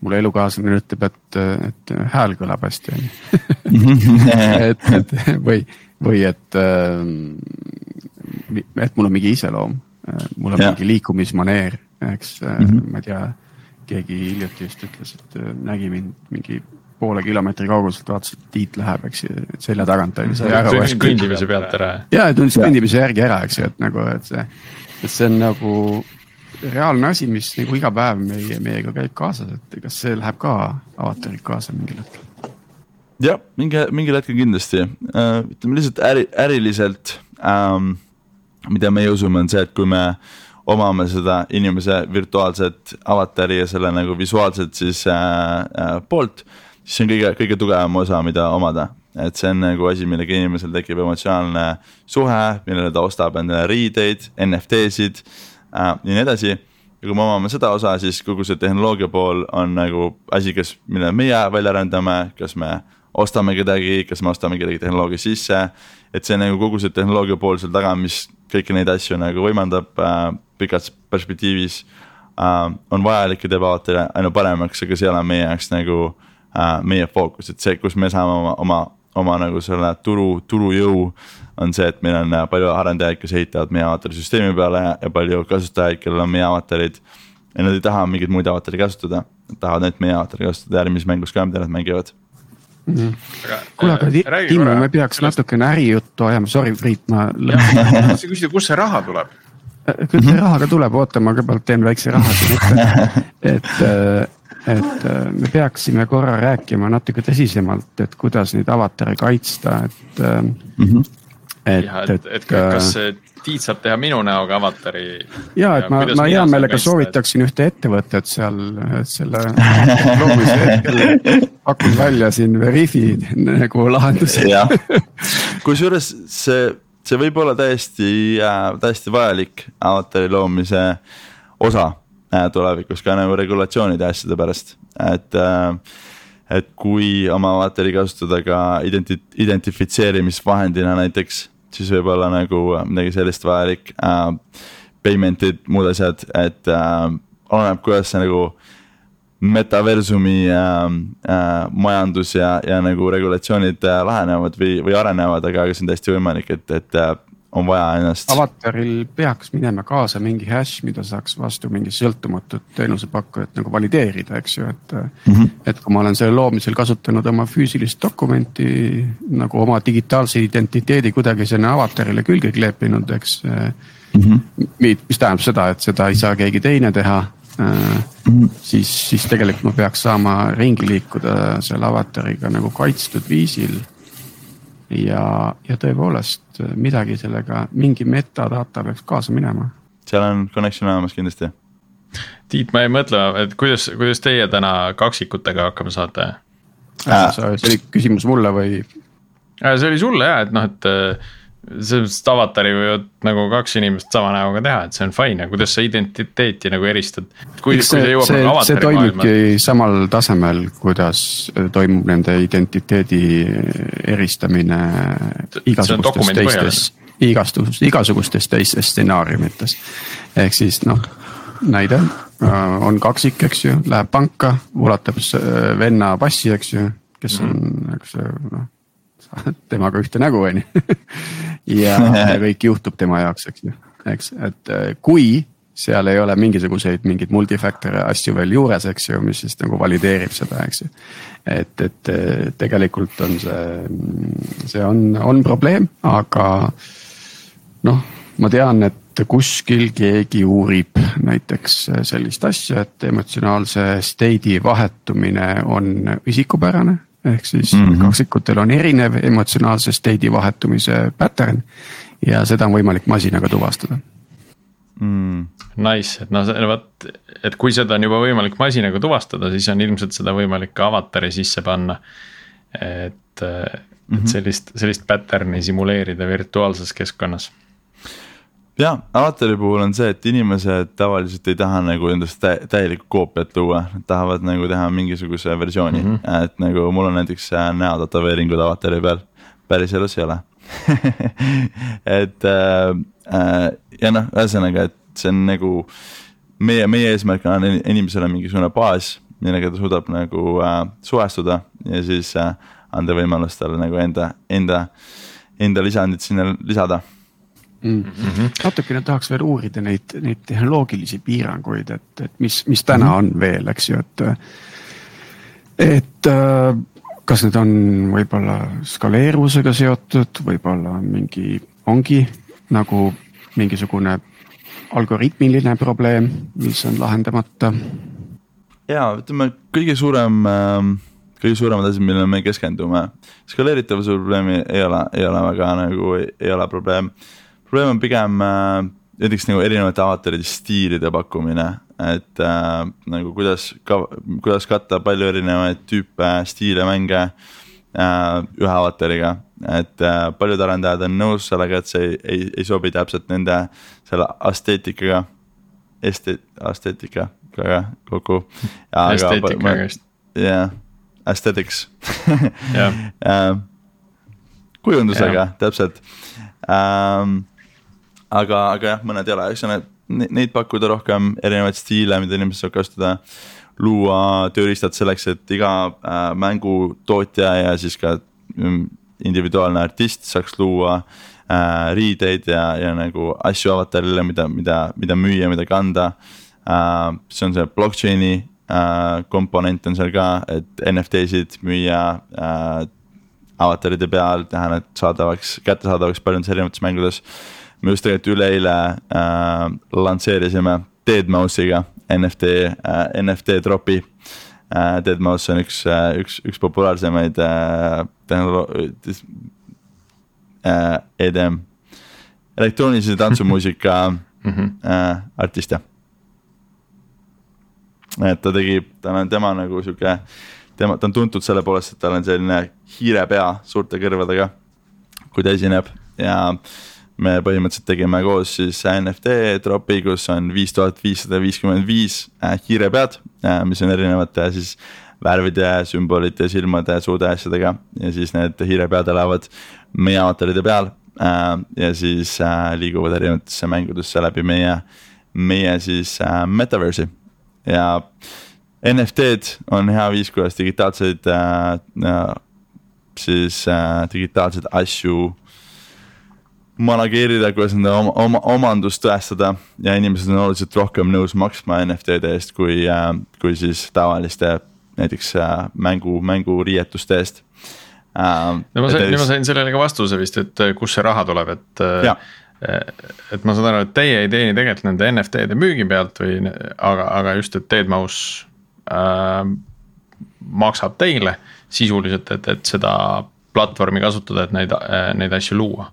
mulle elukaaslane ütleb, et, et hääl kõlab hästi, on ju. et, et või, või et, äh, et mul on mingi iseloom, mul on ja. mingi liikumismaneer, eks mm, -hmm. ma ei tea, keegi hiljuti just ütles, et nägi mind mingi poole kilomeetri kauguselt vaatas, et Tiit läheb, eks ju, selja tagant on ju. tundis kõndimise pealt ära. ja, tundis kõndimise järgi ära, eks ju, et nagu, et see, et see on nagu reaalne asi, mis nagu iga päev meie, meiega käib kaasas, et kas see läheb ka avatariga kaasa mingil hetkel? jah, mingi, mingil hetkel kindlasti äh,, ütleme lihtsalt äri, äriliselt ähm,. mida meie usume, on see, et kui me omame seda inimese virtuaalset avatari ja selle nagu visuaalset siis äh, äh, poolt siis see on kõige, kõige tugevam osa, mida omada. et see on nagu asi, millega inimesel tekib emotsionaalne suhe, millele ta ostab endale riideid, NFT-sid äh, ja nii edasi. ja kui me omame seda osa, siis kogu see tehnoloogia pool on nagu asi, kas, mille meie välja arendame, kas me ostame kedagi, kas me ostame kedagi tehnoloogia sisse. Et see nagu kogu see tehnoloogia pool seal taga, mis kõiki neid asju nagu võimaldab äh, pikas perspektiivis äh,. on vajalik ja teeb alati aina paremaks, aga see ei ole meie jaoks nagu äh, meie fookus, et see, kus me saame oma, oma, oma nagu selle turu, turujõu. on see, et meil on äh, palju arendajaid, kes ehitavad meie avatari süsteemi peale ja, ja palju kasutajaid, kellel on meie avatarid. ja nad ei taha mingeid muid avatari kasutada, nad tahavad ainult meie avatari kasutada järgmises mängus ka, mida nad mängivad mm. kuule, aga äh, Timmo, me peaks sellest... natukene ärijuttu ajama, sorry Priit, ma. tahtsin küsida, kust see raha tuleb? Äh, küll see raha ka tuleb, oota, ma kõigepealt teen väikse raha siin ette, et et äh, me peaksime korra rääkima natuke tõsisemalt, et kuidas neid avatare kaitsta, et mm. -hmm. Et, et, et, et kas Tiit saab teha minu näoga avatari? ja, et ma, ma hea meelega soovitaksin ühte ettevõtet seal, et selle loomise hetkel pakun välja siin Veriffi nagu lahenduse. kusjuures see, see võib olla täiesti äh,, täiesti vajalik avatari loomise osa Äh, tulevikus ka nagu regulatsioonide asjade pärast, et äh, et kui oma avatari kasutada ka identi-, identifitseerimisvahendina näiteks, siis võib olla nagu midagi sellist vajalik äh,. Payment'id, muud asjad, et äh, oleneb, kuidas see nagu metaversumi äh, äh, majandus ja, ja nagu regulatsioonid äh, lahenevad või, või arenevad, aga, aga see on täiesti võimalik, et, et äh, on vaja ennast. avataril peaks minema kaasa mingi hash, mida saaks vastu mingi sõltumatut teenusepakkujat nagu valideerida, eks ju, et mm. -hmm. et kui ma olen selle loomisel kasutanud oma füüsilist dokumenti nagu oma digitaalse identiteedi kuidagi sinna avatarile külge kleepinud, eks mm. -hmm. mis tähendab seda, et seda ei saa keegi teine teha mm. siis, siis tegelikult ma peaks saama ringi liikuda selle avatariga nagu kaitstud viisil ja, ja tõepoolest midagi sellega, mingi metadata peaks kaasa minema. seal on connection olemas kindlasti. Tiit, ma jäin mõtlema, et kuidas, kuidas teie täna kaksikutega hakkama saate äh,? see oli küsimus mulle või? Äh, see oli sulle ja, et noh, et selles mõttes, et avatari võivad nagu kaks inimest sama näoga teha, et see on fine, aga kuidas sa identiteeti nagu eristad? kui, kui see jõuab nagu avatari see toimubki maailma... samal tasemel, kuidas toimub nende identiteedi eristamine igasugustes teistes, igasugustes, igasugustes teistes stsenaariumites. ehk siis noh, näide äh, on kaksik, eks ju, läheb panka, ulatab venna passi, eks ju, kes on -hmm. eks noh temaga ühte nägu, on ju. ja kõik juhtub tema jaoks, eks ju, eks, et äh, kui seal ei ole mingisuguseid mingeid multifactor asju veel juures, eks ju, mis siis nagu valideerib seda, eks ju. et, et tegelikult on see, see on, on probleem, aga noh, ma tean, et kuskil keegi uurib näiteks sellist asja, et emotsionaalse state'i vahetumine on isikupärane. Ehk siis mm -hmm. kaksikutel on erinev emotsionaalse state'i vahetumise pattern ja seda on võimalik masinaga tuvastada mm.. Nice, et noh, vot, et kui seda on juba võimalik masinaga tuvastada, siis on ilmselt seda võimalik ka avatari sisse panna. et et mhm. sellist, sellist pattern'i simuleerida virtuaalses keskkonnas ja avatari puhul on see, et inimesed tavaliselt ei taha nagu endast tä täielikku koopiat luua, nad tahavad nagu teha mingisuguse versiooni. Mm, -hmm. et nagu mul on näiteks äh, näotätoveeringud avatari peal, päriselus ei ole. Et äh, äh, ja noh, ühesõnaga, et see on nagu meie, meie eesmärk on inimesele mingisugune baas, millega ta suudab nagu äh, suhestuda ja siis äh, anda võimalus talle nagu enda, enda, enda lisandit sinna lisada mm -hmm.. natukene tahaks veel uurida neid, neid tehnoloogilisi piiranguid, et, et mis, mis täna mm -hmm. on veel, eks ju, et. et äh, kas need on võib-olla skaleeruvusega seotud, võib-olla mingi, ongi nagu mingisugune algoritmiline probleem, mis on lahendamata? ja ütleme, kõige suurem, ähm, kõige suuremad asjad, millele me keskendume, skaleeritavuse probleemi ei ole, ei ole väga nagu, ei ole probleem. Probleem on pigem äh, näiteks nagu erinevate avataride stiilide pakkumine, et äh, nagu kuidas ka, kuidas katta palju erinevaid tüüpe, stiile, mänge äh, ühe avatariga. et äh, paljud arendajad on nõus sellega, et see ei, ei, ei sobi täpselt nende selle esteetikaga, este-, esteetikaga kokku. esteetikaga just. jah, aesthetics yeah. kujundusega yeah. täpselt um, aga, aga jah, mõned ei ole, eks ole, neid pakkuda rohkem erinevaid stiile, mida inimesed saavad kasutada. luua tööriistad selleks, et iga äh, mängutootja ja siis ka mm, individuaalne artist saaks luua äh, riideid ja, ja nagu asju avatarile, mida, mida, mida müüa, mida kanda äh,. see on see blockchain'i äh, komponent on seal ka, et NFT-sid müüa äh, avataride peal, teha need saadavaks, kättesaadavaks paljudes erinevates mängudes me just tegelikult üleeile äh, lansseerisime Deadmausiga NFT äh,, NFT dropi äh,. Deadmaus on üks äh,, üks, üks populaarsemaid äh, tehnoloog- äh,, EDM, elektroonilise tantsumuusika -hmm. äh, artiste. et ta tegi, ta on, tema nagu sihuke, tema, ta on tuntud selle poolest, et tal on selline hiirepea suurte kõrvadega, kui ta esineb ja äh, me põhimõtteliselt tegime koos siis NFT tropi, kus on viis tuhat viissada viiskümmend viis äh, hiirepead, äh, mis on erinevate siis värvide, sümbolite, silmade, suude asjadega ja siis need hiirepead elavad meie avataride peal. Äh, ja siis liiguvad erinevatesse mängudesse läbi meie, meie siis metaverse'i ja NFT-d on hea viis, kuidas digitaalseid siis digitaalseid asju manageerida, kuidas enda oma, oma, omandust tõestada. Ja inimesed on oluliselt rohkem nõus maksma NFT-de eest, kui äh,, kui siis tavaliste näiteks äh, mängu, mänguriietuste eest. Äh,. no ma sain, ma sain sellele ka vastuse vist, et kust see raha tuleb, et et ma saan aru, et teie ei teeni tegelikult nende NFT-de müügi pealt või, aga, aga just, et Deadmaus äh, maksab teile sisuliselt, et, et seda platvormi kasutada, et neid, neid asju luua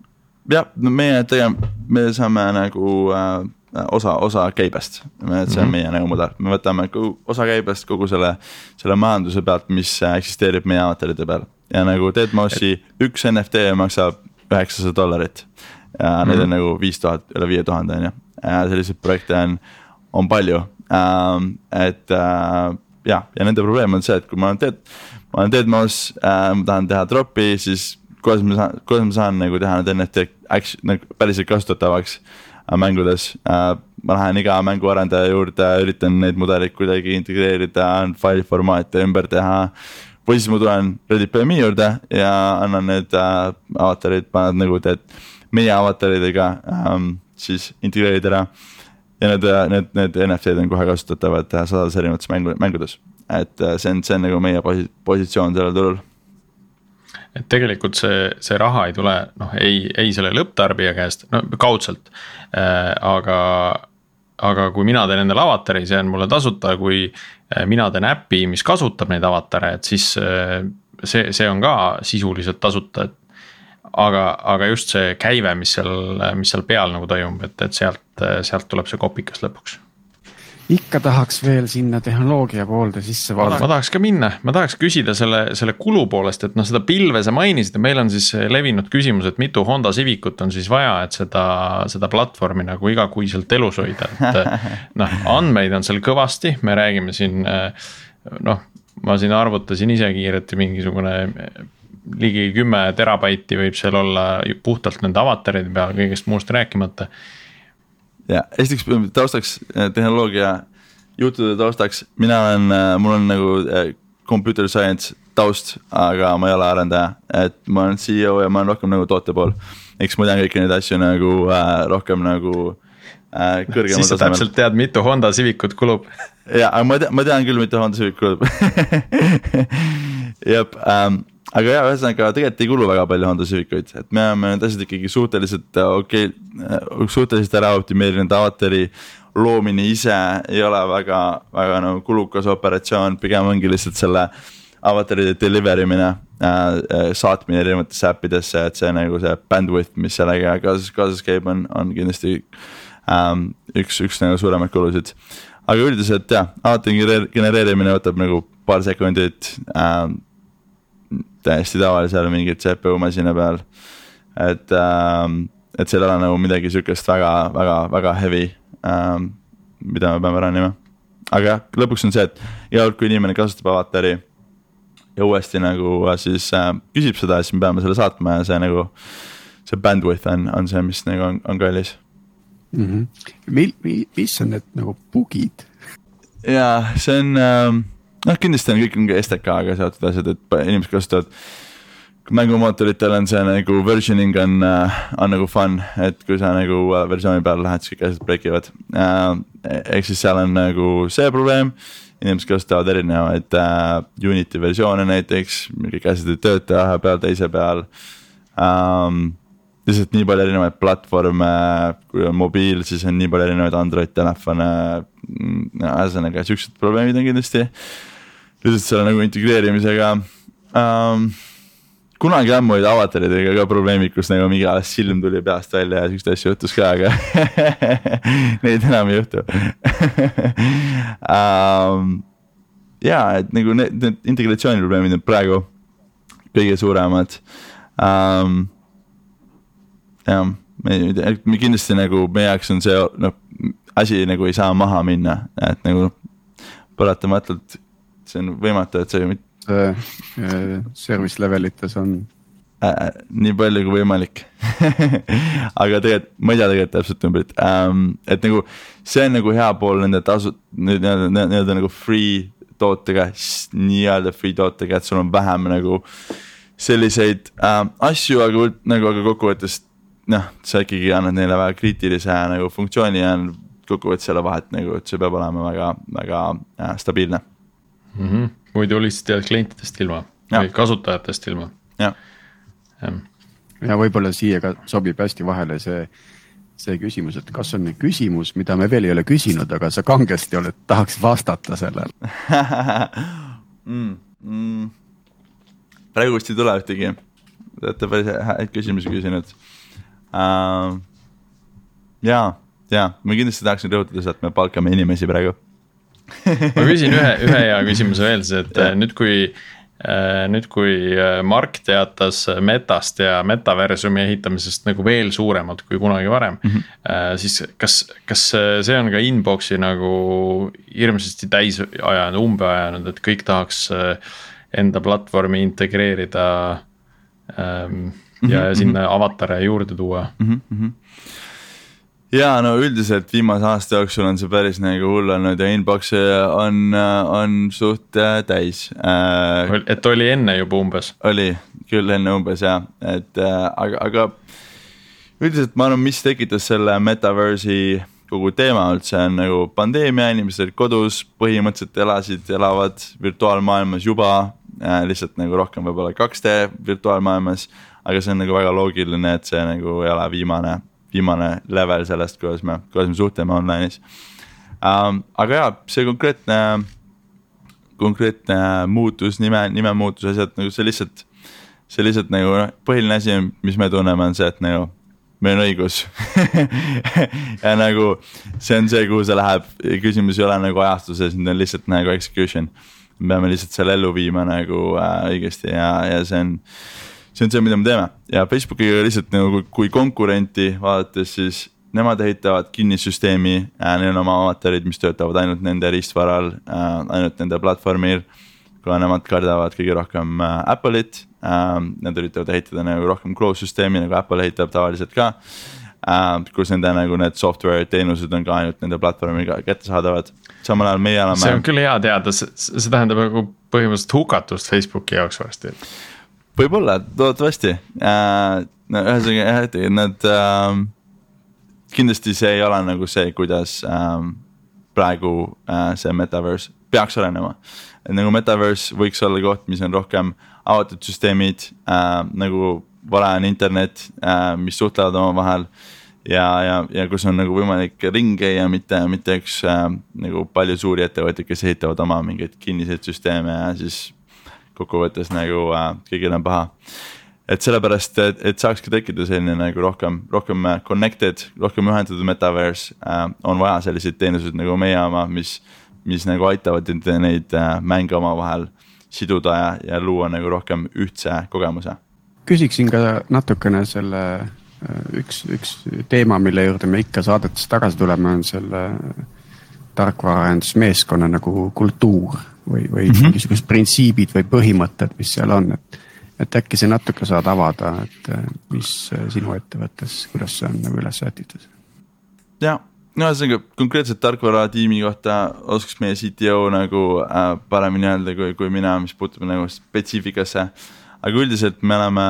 jah, no meie tegeme, me saame nagu äh, osa, osa käibest, see on mm -hmm. meie nagu mudel, me võtame osa käibest kogu selle, selle majanduse pealt, mis eksisteerib meie avataride peal. ja nagu Deadmausi üks NFT maksab üheksasada dollarit. ja mm -hmm. neid on mhm. nagu viis tuhat, üle viie tuhande on ju, ja selliseid projekte on, on palju ähm,. et äh, jah, ja nende probleem on see, et kui ma olen Dead, ma olen Deadmaus äh,, ma tahan teha drop'i, siis kuidas ma saan, kuidas ma saan nagu teha need NFT action nagu päriselt kasutatavaks äh, mängudes äh,. ma lähen iga mänguarendaja juurde, üritan neid mudeleid kuidagi integreerida, faili formaate ümber teha. või siis ma tulen Reddit PM-i juurde ja annan need äh, avatarid, panen nagu teed meie avataridega ähm, siis integreerida ära ja need, need, need NFT-d on kohe kasutatavad sadades erinevates mängu, mängudes. et äh, see on, see on nagu meie posi-, positsioon sellel turul et tegelikult see, see raha ei tule noh, ei, ei selle lõpptarbija käest, no kaudselt äh,, aga. aga kui mina teen endale avatari, see on mulle tasuta, kui äh, mina teen äpi, mis kasutab neid avatare, et siis äh, see, see on ka sisuliselt tasuta, et. aga, aga just see käive, mis seal, mis seal peal nagu toimub, et, et sealt, sealt tuleb see kopikas lõpuks ikka tahaks veel sinna tehnoloogia poolde sisse vaadata. ma tahaks ka minna, ma tahaks küsida selle, selle kulu poolest, et noh, seda pilve sa mainisid ja meil on siis levinud küsimus, et mitu Honda Civicut on siis vaja, et seda, seda platvormi nagu igakuiselt elus hoida, et. noh, andmeid on seal kõvasti, me räägime siin noh, ma siin arvutasin ise kiirelt mingisugune ligi kümme terabaiti võib seal olla puhtalt nende avataride peal, kõigest muust rääkimata ja esiteks taustaks äh, tehnoloogia juttude taustaks, mina olen, äh, mul on nagu äh, computer science taust, aga ma ei ole arendaja, et ma olen CEO ja ma olen rohkem nagu toote pool. eks ma tean kõiki neid asju nagu äh, rohkem nagu äh, kõrgemal tasemel. siis sa täpselt tead, mitu Honda Civicut kulub. ja, aga ma tean, ma tean küll, mitu Honda Civic kulub jep ähm,, aga jaa, ühesõnaga tegelikult ei kulu väga palju Honda Civicuid, et me oleme need asjad ikkagi suhteliselt äh, okei okay,, äh, suhteliselt ära optimeerinud, avatari loomine ise ei ole väga, väga nagu kulukas operatsioon, pigem ongi lihtsalt selle avataride deliver imine äh, äh,, saatmine erinevatesse äppidesse, et see nagu see bandwidth, mis sellega kaasas, kaasas käib, on, on kindlasti ähm, üks, üks nagu suuremaid kulusid. aga üldiselt jah, avatari genereerimine võtab nagu paar sekundit ähm, täiesti tavalisel mingi CPU masina peal. et ähm,, et seal ei ole nagu midagi sihukest väga, väga, väga heavy ähm,, mida me peame run ima. aga jah, lõpuks on see, et iga kord, kui inimene kasutab avatari ja uuesti nagu äh, siis äh, küsib seda, siis me peame selle saatma ja see nagu. see bandwidth on, on see, mis nagu on, on kallis mm. -hmm. mil-, mil-, mis on need nagu bugid? ja see on ähm, noh, kindlasti on kõik ka STK-ga seotud asjad, et inimesed kasutavad. mängumootoritel on see nagu versioning on, äh, on nagu fun, et kui sa nagu uh, versiooni peale lähed, siis kõik asjad break ivad uh,. ehk siis seal on nagu see probleem inimesed kasutavad erinevaid uh, Unity versioone näiteks, kõik asjad ei tööta ühe peal, teise peal um, lihtsalt nii palju erinevaid platvorme, kui on mobiil, siis on nii palju erinevaid Android telefone. Mm, ühesõnaga siuksed probleemid on kindlasti lihtsalt selle nagu integreerimisega um,. kunagi ammu olid avataridega ka probleemid, kus nagu mingi silm tuli peast välja ja siukseid asju juhtus ka, aga neid enam ei juhtu um, ja et nagu need, need integratsiooniprobleemid on praegu kõige suuremad um,. jah, me, me kindlasti nagu meie jaoks on see noh, asi nagu ei saa maha minna, et nagu paratamatult see on võimatu, et see äh,. Service level ites on äh,. nii palju kui võimalik aga tegelikult, ma ei tea tegelikult täpset numbrit ähm,, et nagu see on nagu hea pool nende tasu, nii-öelda, nii-öelda nagu free tootega, nii-öelda free tootega, et sul on vähem nagu selliseid ähm, asju, aga nagu, aga kokkuvõttes noh, sa ikkagi annad neile väga kriitilise nagu funktsiooni ja kokkuvõttes ei ole vahet nagu, et see peab olema väga, väga äh, stabiilne mm. -hmm. muidu lihtsalt jääd klientidest ilma ja. või kasutajatest ilma. jah. ja võib-olla siia ka sobib hästi vahele see, see küsimus, et kas on küsimus, mida me veel ei ole küsinud, aga sa kangesti oled, tahaks vastata sellele mm,. Mm. praegu vist ei tule ühtegi, te olete päris häid küsimusi küsinud uh,. ja, ja ma kindlasti tahaksin rõhutada seda, et me palkame inimesi praegu ma küsin ühe, ühe hea küsimuse veel siis, et ja. nüüd, kui äh, nüüd, kui äh, Mark teatas Metast ja metaversumi ehitamisest nagu veel suuremalt kui kunagi varem mm. -hmm. siis kas, kas see on ka inbox'i nagu hirmsasti täis ajanud, umbe ajanud, et kõik tahaks enda platvormi integreerida ähm,. ja mm -hmm. sinna avatare juurde tuua mm. -hmm ja no üldiselt viimase aasta jooksul on see päris nagu hull olnud ja inbox'e on, on suht äh, täis äh,. et oli enne juba umbes? oli küll enne umbes jah, et äh, aga, aga üldiselt ma arvan, mis tekitas selle metaverse'i kogu teema üldse on nagu pandeemia, inimesed olid kodus, põhimõtteliselt elasid, elavad virtuaalmaailmas juba äh,. lihtsalt nagu rohkem võib-olla 2D virtuaalmaailmas, aga see on nagu väga loogiline, et see nagu ei ole viimane, viimane level sellest, kuidas me, kuidas me suhtleme online'is ähm,. aga jaa, see konkreetne, konkreetne muutus, nime, nimemuutus, asjad nagu see lihtsalt see lihtsalt nagu noh, põhiline asi, mis me tunneme, on see, et nagu meil on õigus ja nagu see on see, kuhu see läheb, küsimus ei ole nagu ajastuses, nüüd on lihtsalt nagu execution. me peame lihtsalt selle ellu viima nagu äh, õigesti ja, ja see on, see on see, mida me teeme ja Facebookiga lihtsalt nagu kui, konkurenti vaadates, siis nemad ehitavad kinnissüsteemi äh,, neil on oma avatarid, mis töötavad ainult nende riistvaral äh,, ainult nende platvormil. kuna nemad kardavad kõige rohkem äh, Apple'it ähm,. Nad üritavad ehitada nagu rohkem close süsteemi nagu Apple ehitab tavaliselt ka äh,. kus nende nagu need software teenused on ka ainult nende platvormil kättesaadavad, samal ajal meie oleme. see on küll hea teada, see tähendab nagu põhimõtteliselt hukatust Facebooki jaoks varsti. Võib-olla, loodetavasti äh,, ühesõnaga jah, et nad äh, kindlasti see ei ole nagu see, kuidas äh, praegu äh, see metaverse peaks arenema. et nagu metaverse võiks olla koht, mis on rohkem avatud süsteemid äh, nagu vara on internet äh,, mis suhtlevad omavahel. ja, ja, ja kus on nagu võimalik ringi käia, mitte, mitte üks äh, nagu palju suuri ettevõtteid, kes ehitavad oma mingeid kinniseid süsteeme ja siis kokkuvõttes nagu äh, kõigil on paha et sellepärast, et, saakski tekkida selline nagu rohkem, rohkem connected, rohkem ühendatud metaverse äh,. on vaja selliseid teenuseid nagu meie oma, mis, mis nagu aitavad neid äh, mänge omavahel siduda ja, ja luua nagu rohkem ühtse kogemuse. küsiksin ka natukene selle äh, üks, üks teema, mille juurde me ikka saadetes tagasi tuleme, on selle tarkvaraarendusmeeskonna nagu kultuur või, või mm -hmm. mingisugused printsiibid või põhimõtted, mis seal on, et. et äkki sa natuke saad avada, et äh, mis äh, sinu ettevõttes, kuidas see on nagu üles sätitud? ja no ühesõnaga konkreetselt tarkvaratiimi kohta oskaks meie CTO nagu äh, paremini öelda kui, kui mina, mis puutub nagu spetsiifikasse. aga üldiselt me oleme,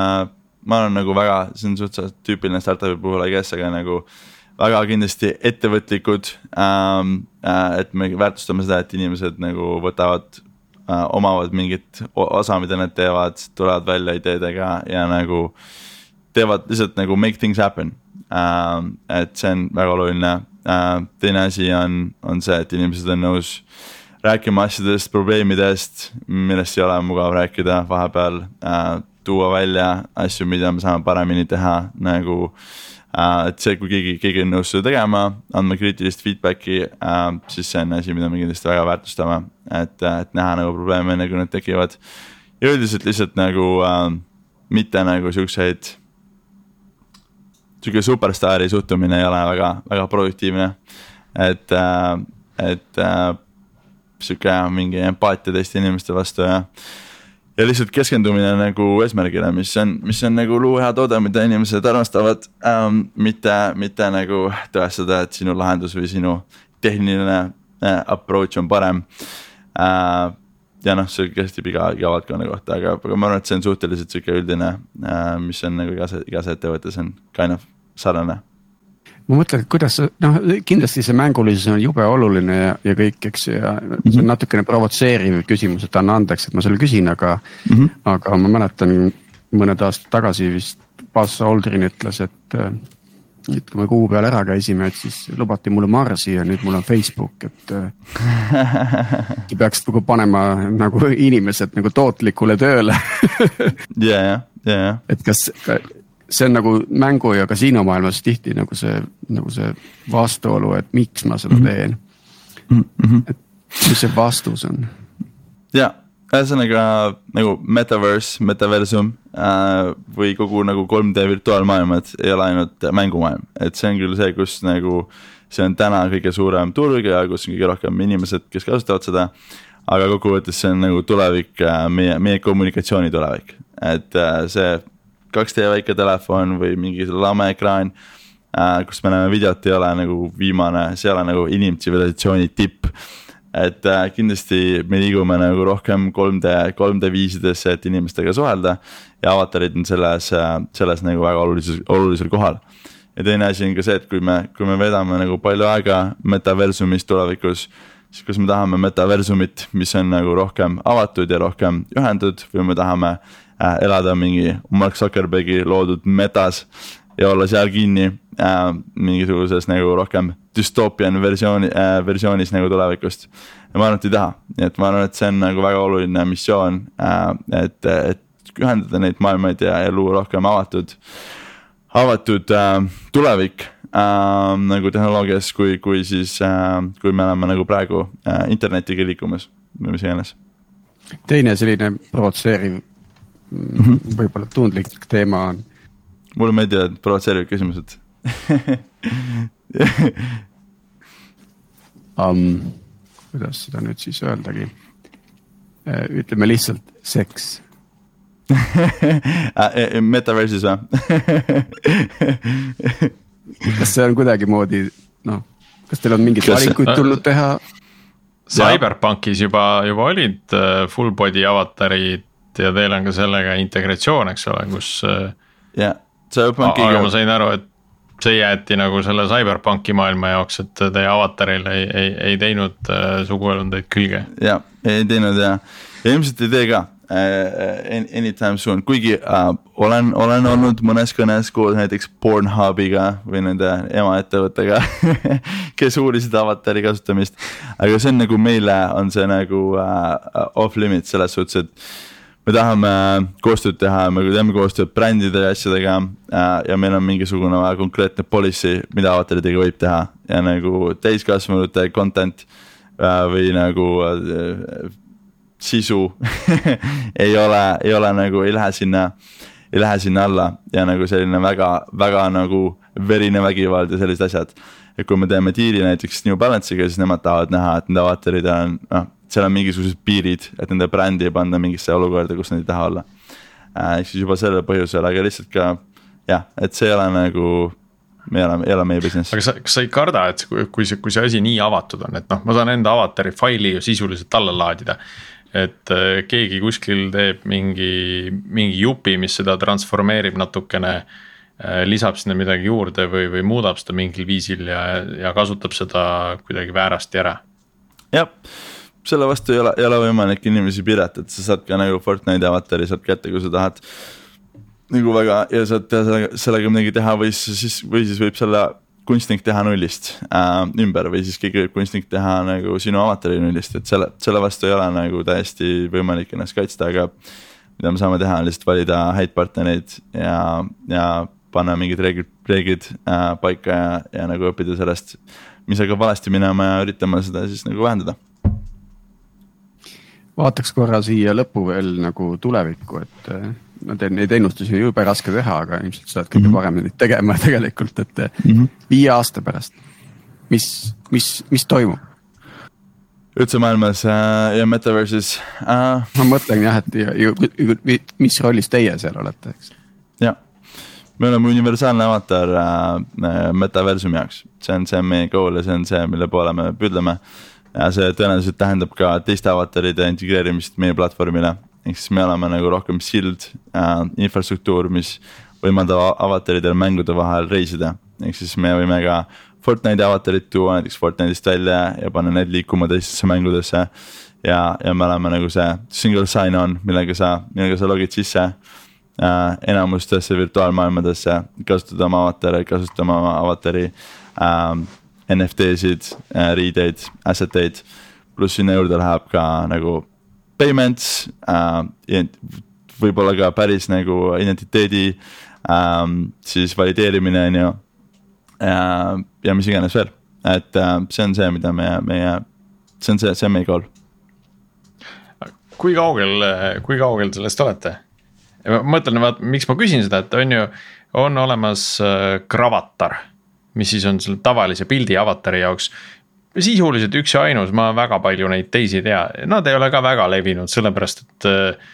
ma olen nagu väga, see on suhteliselt tüüpiline startup'i puhul, I guess, aga nagu väga kindlasti ettevõtlikud ähm,. Äh, et me väärtustame seda, et inimesed nagu võtavad äh,, omavad mingit osa, mida nad teevad, tulevad välja ideedega ja nagu teevad lihtsalt nagu make things happen ähm,. et see on väga oluline äh,. teine asi on, on see, et inimesed on nõus rääkima asjadest, probleemidest, millest ei ole mugav rääkida vahepeal äh,. tuua välja asju, mida me saame paremini teha, nagu äh,. Et see, kui keegi, keegi on nõus seda tegema, andma kriitilist feedback'i äh,, siis see on asi, mida me kindlasti väga väärtustame. et, et näha nagu probleeme enne, kui need tekivad. ja üldiselt lihtsalt nagu äh, mitte nagu siukseid sihuke superstaari suhtumine ei ole väga, väga produktiivne. et, äh, et äh, sihuke mingi empaatia teiste inimeste vastu ja. Ja lihtsalt keskendumine nagu eesmärgile, mis on, mis on nagu luua hea toode, mida inimesed armastavad ähm,. mitte, mitte nagu tõestada, et sinu lahendus või sinu tehniline äh, approach on parem äh, ja noh, see kehtib iga, iga valdkonna kohta, aga, aga ma arvan, et see on suhteliselt sihuke üldine äh,, mis on nagu igas, igas ettevõttes on kind of sarnane ma mõtlen, et kuidas noh, kindlasti see mängulisus on jube oluline ja, ja kõik, eks ja mm -hmm. see on natukene provotseeriv küsimus, et anna andeks, et ma selle küsin, aga mm. -hmm. aga ma mäletan mõned aastad tagasi vist Buzz Aldrin ütles, et. et kui me kuu peal ära käisime, et siis lubati mulle Marsi ja nüüd mul on Facebook, et peaks nagu panema nagu inimesed nagu tootlikule tööle ja, ja, ja, ja. et kas see on nagu mängu ja kasiinomaailmas tihti nagu see, nagu see vastuolu, et miks ma seda mhm. teen mm. -hmm. et mis see vastus on? ja, ühesõnaga nagu metaverse, metaversum äh, või kogu nagu 3D virtuaalmaailmad ei ole ainult mängumaailm, et see on küll see, kus nagu. see on täna kõige suurem turg ja kus on kõige rohkem inimesed, kes kasutavad seda. aga kokkuvõttes see on nagu tulevik, äh, meie, meie kommunikatsiooni tulevik, et äh, see 2D väike telefon või mingi lameekraan äh,. kus me näeme videot, ei ole nagu viimane, see ei ole nagu inimtsivilisatsiooni tipp. et äh, kindlasti me liigume nagu rohkem 3D, 3D viisidesse, et inimestega suhelda. ja avatarid on selles äh,, selles nagu väga olulises, olulisel kohal. ja teine asi on ka see, et kui me, kui me veedame nagu palju aega metaversumis tulevikus siis kas me tahame metaversumit, mis on nagu rohkem avatud ja rohkem ühendatud või me tahame äh, elada mingi Mark Zuckerbergi loodud metas ja olla seal kinni äh, mingisuguses nagu rohkem düstoopian versiooni äh,, versioonis nagu tulevikust. ja ma arvan, et ei taha, nii et ma arvan, et see on nagu väga oluline missioon äh,, et, et ühendada neid maailmaid ja, ja luua rohkem avatud, avatud äh, tulevik äh, nagu tehnoloogias, kui, kui siis äh,, kui me oleme nagu praegu äh, internetiga liikumas või mis iganes. teine selline provotseeriv võib-olla tundlik teema on. mulle meeldivad provotseerivad küsimused um,. kuidas seda nüüd siis öeldagi? Äh, ütleme lihtsalt seks äh, äh, Metaverse'is või kas see on kuidagimoodi noh, kas teil on mingeid valikuid tulnud teha? CyberPunkis juba, juba olid äh, full body avatarid ja teil on ka sellega integratsioon, eks ole, kus. Äh, jah, CyberPunkiga. aga ma sain aru, et see jäeti nagu selle CyberPunki maailma jaoks, et teie avataril ei, ei, ei teinud äh, suguelundeid külge. ja, ei teinud ja, ja ilmselt ei tee ka uh, anytime soon, kuigi uh, olen, olen olnud mõnes kõnes koos näiteks Pornhubiga või nende emaettevõttega kes uurisid avatari kasutamist. aga see on nagu meile on see nagu uh, off limit selles suhtes, et me tahame koostööd teha, me teeme koostööd brändide ja asjadega äh, ja meil on mingisugune konkreetne policy, mida avataridega võib teha ja nagu täiskasvanute content äh, või nagu äh, sisu ei ole, ei ole nagu, ei lähe sinna, ei lähe sinna alla ja nagu selline väga, väga nagu verine vägivald ja sellised asjad. Et kui me teeme diili näiteks New Balance'iga, siis nemad tahavad näha, et nende avatarid on noh, seal on mingisugused piirid, et nende brändi ei panda mingisse olukorda, kus nad ei taha olla äh,. ehk siis juba sellel põhjusel, aga lihtsalt ka jah, et see ei ole nagu me ei ole, ei ole meie business. aga sa, kas sa ei karda, et kui see, kui see asi nii avatud on, et noh, ma saan enda avatari faili ju sisuliselt alla laadida et äh, keegi kuskil teeb mingi, mingi jupi, mis seda transformeerib natukene. Äh, lisab sinna midagi juurde või, või muudab seda mingil viisil ja, ja kasutab seda kuidagi väärasti ära. jah, selle vastu ei ole, ei ole võimalik inimesi piirata, et sa saad ka nagu Fortnite'i avatari saad kätte, kui sa tahad. nagu väga ja saad teha sellega, sellega midagi teha või siis, või siis võib selle kunstnik teha nullist äh, ümber või siis keegi võib kunstnik teha nagu sinu avatari nullist, et selle, selle vastu ei ole nagu täiesti võimalik ennast kaitsta, aga. mida me saame teha, on lihtsalt valida häid partnereid ja, ja panna mingid reeglid, reeglid äh, paika ja, ja nagu õppida sellest. mis hakkab valesti minema ja üritama seda siis nagu vähendada. vaataks korra siia lõppu veel nagu tulevikku, et no teil neid ennustusi on jube raske teha, aga ilmselt sa oled kõige mm -hmm. parem neid tegema tegelikult, et mm -hmm. viie aasta pärast, mis, mis, mis toimub? üldse maailmas äh, ja metaverse'is äh.. ma mõtlen jah, et ja, ja, mis rollis teie seal olete, eks. jah, me oleme universaalne avatar äh, metaversumi jaoks, see on, see on meie goal ja see on see, mille poole me püüdleme. ja see tõenäoliselt tähendab ka teiste avataride integreerimist meie platvormile ehk siis me oleme nagu rohkem sild äh,, infrastruktuur, mis võimaldab avataridel mängude vahel reisida. ehk siis me võime ka Fortnite'i avatarid tuua näiteks Fortnite'ist välja ja panna need liikuma teistesse mängudesse. ja, ja me oleme nagu see single sign-on, millega sa, millega sa logid sisse äh, enamustesse virtuaalmaailmadesse, kasutada oma avatari, kasutama oma avatari äh,. NFT-sid äh,, riideid, asset eid, pluss sinna juurde läheb ka nagu payments äh,, võib-olla ka päris nagu identiteedi äh, siis valideerimine, on ju. ja mis iganes veel, et äh, see on see, mida meie, meie, see on see, see on meie goal. kui kaugel, kui kaugel sellest olete? Ma mõtlen, vaat miks ma küsin seda, et on ju, on olemas äh, Gravatar mis siis on selle tavalise pildi avatari jaoks sisuliselt üks ja ainus, ma väga palju neid teisi ei tea, nad ei ole ka väga levinud, sellepärast et eh,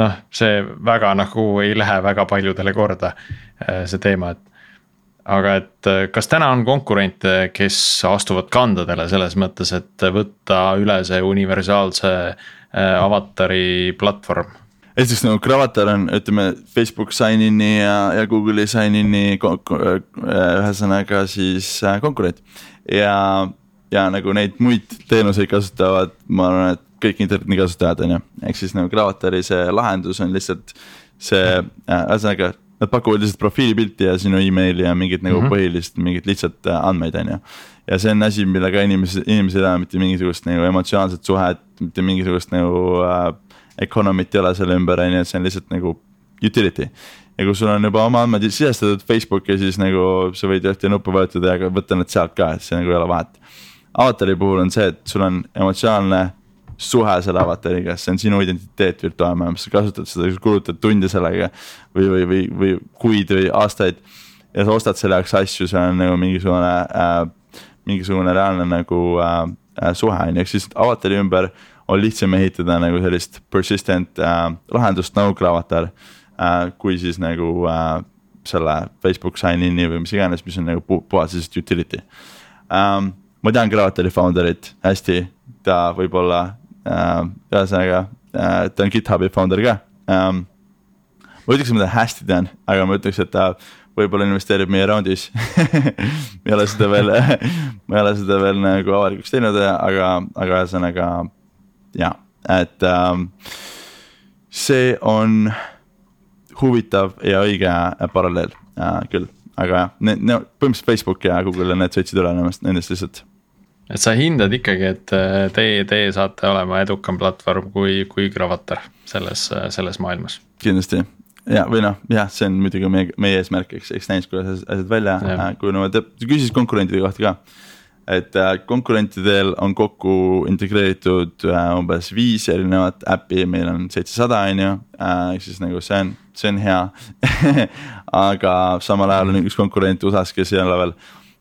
noh, see väga nagu ei lähe väga paljudele korda, eh, see teema, et. aga et kas täna on konkurente, kes astuvad kandadele selles mõttes, et võtta üle see universaalse avatari platvorm? Esiteks nagu Gravatar on, ütleme Facebook sign-in'i ja, ja Google'i sign-in'i ühesõnaga siis äh, konkurent. ja, ja nagu neid muid teenuseid kasutavad, ma arvan, et kõik interneti kasutajad on ju, ehk siis nagu Gravatari see lahendus on lihtsalt see äh,, ühesõnaga Nad pakuvad lihtsalt profiilipilti ja sinu emaili ja mingit nagu mm -hmm. põhilist mingit lihtsat äh, andmeid, on ju. ja see on asi, millega inimesed, inimesed ei ole mitte mingisugust nagu emotsionaalset suhet, mitte mingisugust nagu äh, economy't ei ole selle ümber, on ju, et see on lihtsalt nagu utility. ja kui sul on juba oma andmed sisestatud Facebooki, siis nagu sa võid ühte nuppu vajutada ja võtta need sealt ka, et see nagu ei ole vahet. avatari puhul on see, et sul on emotsionaalne suhe selle avatariga, see on sinu identiteet virtuaalmaailmas, sa kasutad seda, sa kulutad tunde sellega. või, või, või, või kuid või aastaid ja sa ostad selle jaoks asju, see on nagu mingisugune äh,, mingisugune reaalne nagu äh, äh suhe on ju, ehk siis avatari ümber on lihtsam ehitada nagu sellist persistent äh, lahendust nagu Gravatar äh,. kui siis nagu äh, selle Facebook sign-in'i või mis iganes, mis on nagu pu puhas lihtsalt utility ähm,. ma tean Gravatari founder'it hästi, ta võib-olla Äh, ühesõnaga äh, ta on GitHubi founder ka ähm,. ma ütleks, et ma teda hästi tean, aga ma ütleks, et ta võib-olla investeerib meie raundis ma ei ole seda veel ma ei ole seda veel nagu avalikuks teinud, aga, aga ühesõnaga ja, et ähm, see on huvitav ja õige paralleel äh, küll, aga jah, need, need põhimõtteliselt Facebook ja Google ja need sõitsid üle nendest, nendest lihtsalt. Et sa hindad ikkagi, et äh, teie, teie saate olema edukam platvorm kui, kui Gravatar selles, äh, selles maailmas. kindlasti. Ja, või noh, jah, see on muidugi meie, meie eesmärk, eks, eks näis, kuidas asjad välja äh, kujunevad. Ja küsis konkurentide kohta ka. Et äh, konkurentidel on kokku integreeritud äh, umbes viis erinevat äppi, meil on seitsesada, on ju, ehk siis nagu see on, see on hea aga samal ajal on üks konkurent USA-s, kes ei ole veel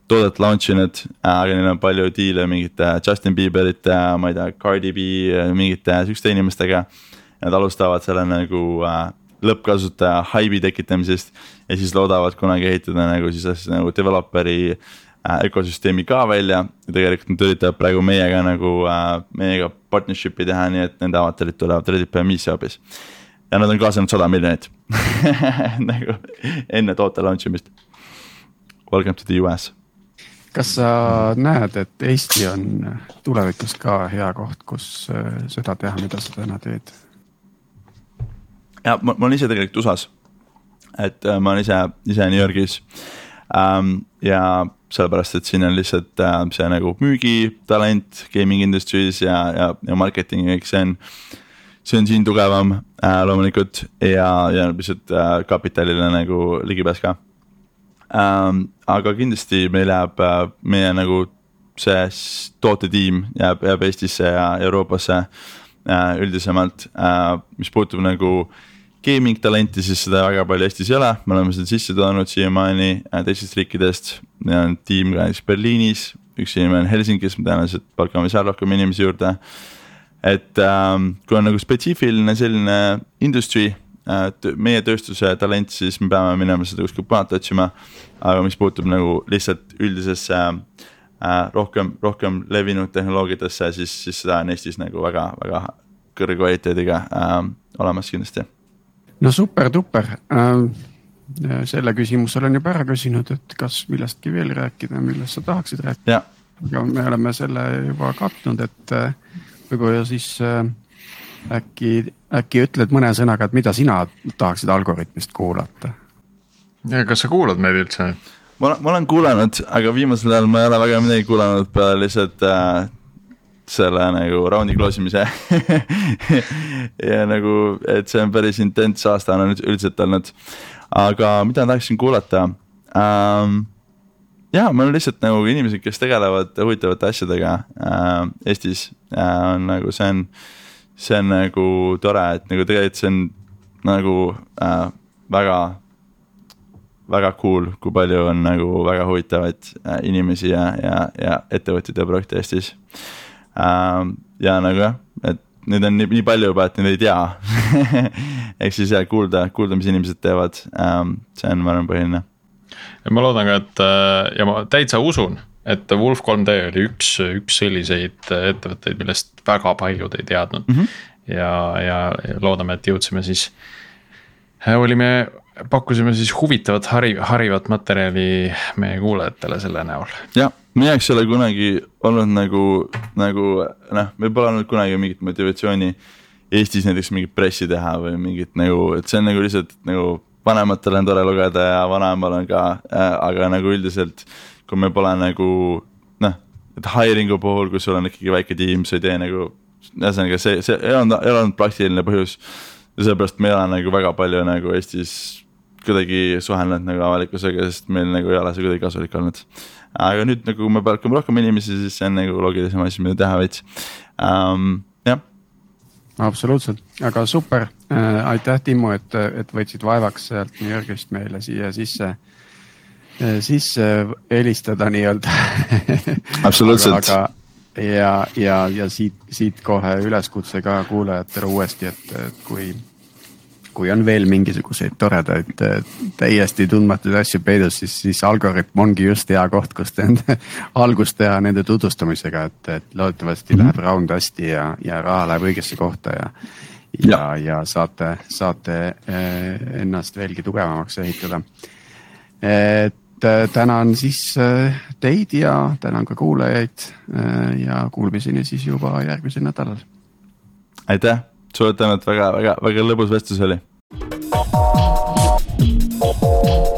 toodet launch inud, aga neil on palju diile mingite Justin Bieberite, ma ei tea, Cardi B mingite sihukeste inimestega. Nad alustavad selle nagu äh, lõppkasutaja haibi tekitamisest ja siis loodavad kunagi ehitada nagu siis nagu developer'i äh, ökosüsteemi ka välja. ja tegelikult nad üritavad praegu meiega nagu äh,, meiega partnership'i teha, nii et nende avatarid tulevad Reddit Premissi hoopis. ja nad on kaasanud sada miljonit nagu enne toote launch imist. Welcome to the US kas sa näed, et Eesti on tulevikus ka hea koht, kus äh, seda teha, mida sa täna teed? ja ma, ma olen ise tegelikult USA-s, et äh, ma olen ise, ise New Yorgis. Ja sellepärast, et siin on lihtsalt äh, see nagu müügitalent gaming industry's ja, ja, ja marketing ja kõik see on. see on siin tugevam äh, loomulikult ja, ja lihtsalt äh, kapitalile nagu ligipääs ka ähm,. aga kindlasti meil jääb äh, meie nagu see tootetiim jääb, jääb Eestisse ja Euroopasse äh, üldisemalt äh,, mis puutub nagu gaming talenti, siis seda väga palju Eestis ei ole, me oleme seda sisse toonud siiamaani äh, teistest riikidest. meil on tiim ka näiteks Berliinis, üks inimene on Helsingis, me tõenäoliselt palkame seal rohkem inimesi juurde. et ähm, kui on nagu spetsiifiline selline industry Äh, meie tööstuse talent, siis me peame minema seda kuskilt mujalt otsima. aga mis puutub nagu lihtsalt üldisesse äh, rohkem, rohkem levinud tehnoloogiatesse, siis, siis seda on Eestis nagu väga, väga kõrge kvaliteediga äh, olemas kindlasti. No super-duper äh, selle küsimuse olen juba ära küsinud, et kas millestki veel rääkida, millest sa tahaksid rääkida. aga me oleme selle juba katnud, et äh, võib-olla siis äh, äkki, äkki ütled mõne sõnaga, et mida sina tahaksid Algorütmist kuulata? ja kas sa kuulad meid üldse? ma, ma olen kuulanud, aga viimasel ajal ma ei ole väga midagi kuulanud peale lihtsalt äh, selle nagu raundi close imise ja nagu, et see on päris intens aasta on üldiselt olnud. aga mida tahaksin kuulata ähm,? ja, meil on lihtsalt nagu inimesed, kes tegelevad huvitavate asjadega äh, Eestis äh, on nagu see on see on nagu tore, et nagu tegelikult see on nagu äh, väga, väga cool, kui palju on nagu väga huvitavaid äh, inimesi ja, ja, ja ettevõtteid ja projekte Eestis äh,. Ja nagu jah, et neid on nii, nii palju juba, et neid ei tea ehk siis jah, kuulda, kuulda, mis inimesed teevad ähm,, see on, ma arvan, põhiline. ma loodan ka, et äh, ja ma täitsa usun et Wolf 3D oli üks, üks selliseid ettevõtteid, millest väga paljud ei teadnud mm. -hmm. ja, ja loodame, et jõudsime siis, olime, pakkusime siis huvitavat hari, harivat materjali meie kuulajatele selle näol. jah, mina eks ole kunagi olnud nagu, nagu noh, meil pole olnud kunagi mingit motivatsiooni Eestis näiteks mingit pressi teha või mingit nagu, et see on nagu lihtsalt nagu vanematel on tore lugeda ja vanaemal on ka äh,, aga nagu üldiselt kui me pole nagu noh, et hiring'u puhul, kui sul on ikkagi väike tiim, sa ei tee nagu, ühesõnaga see, see ei olnud, ei olnud praktiline põhjus. ja sellepärast me ei ole nagu väga palju nagu Eestis kuidagi suhelnud nagu avalikkusega, sest meil nagu ei ole see kuidagi kasulik olnud. aga nüüd nagu kui me palkame rohkem inimesi, siis see on nagu loogilisem asi, mida teha veits um,, jah. absoluutselt, aga super äh,, aitäh, Timmu, et, et võtsid vaevaks sealt New Yorgist meile siia sisse äh, sisse helistada nii-öelda absoluutselt. ja, ja, ja siit, siit kohe üleskutse ka kuulajatele uuesti, et, et kui kui on veel mingisuguseid toredaid täiesti tundmatuid asju peidus, siis, siis Algorütm ongi just hea koht, kus nende algust teha nende tutvustamisega, et, et loodetavasti mm -hmm. läheb round hästi ja, ja raha läheb õigesse kohta ja. ja, ja, ja saate, saate eh, ennast veelgi tugevamaks ehitada. et eh, tänan siis teid ja tänan ka kuulajaid ja kuulmiseni siis juba järgmisel nädalal. aitäh, sulle tänud väga, väga, väga lõbus vestlus oli Thank you.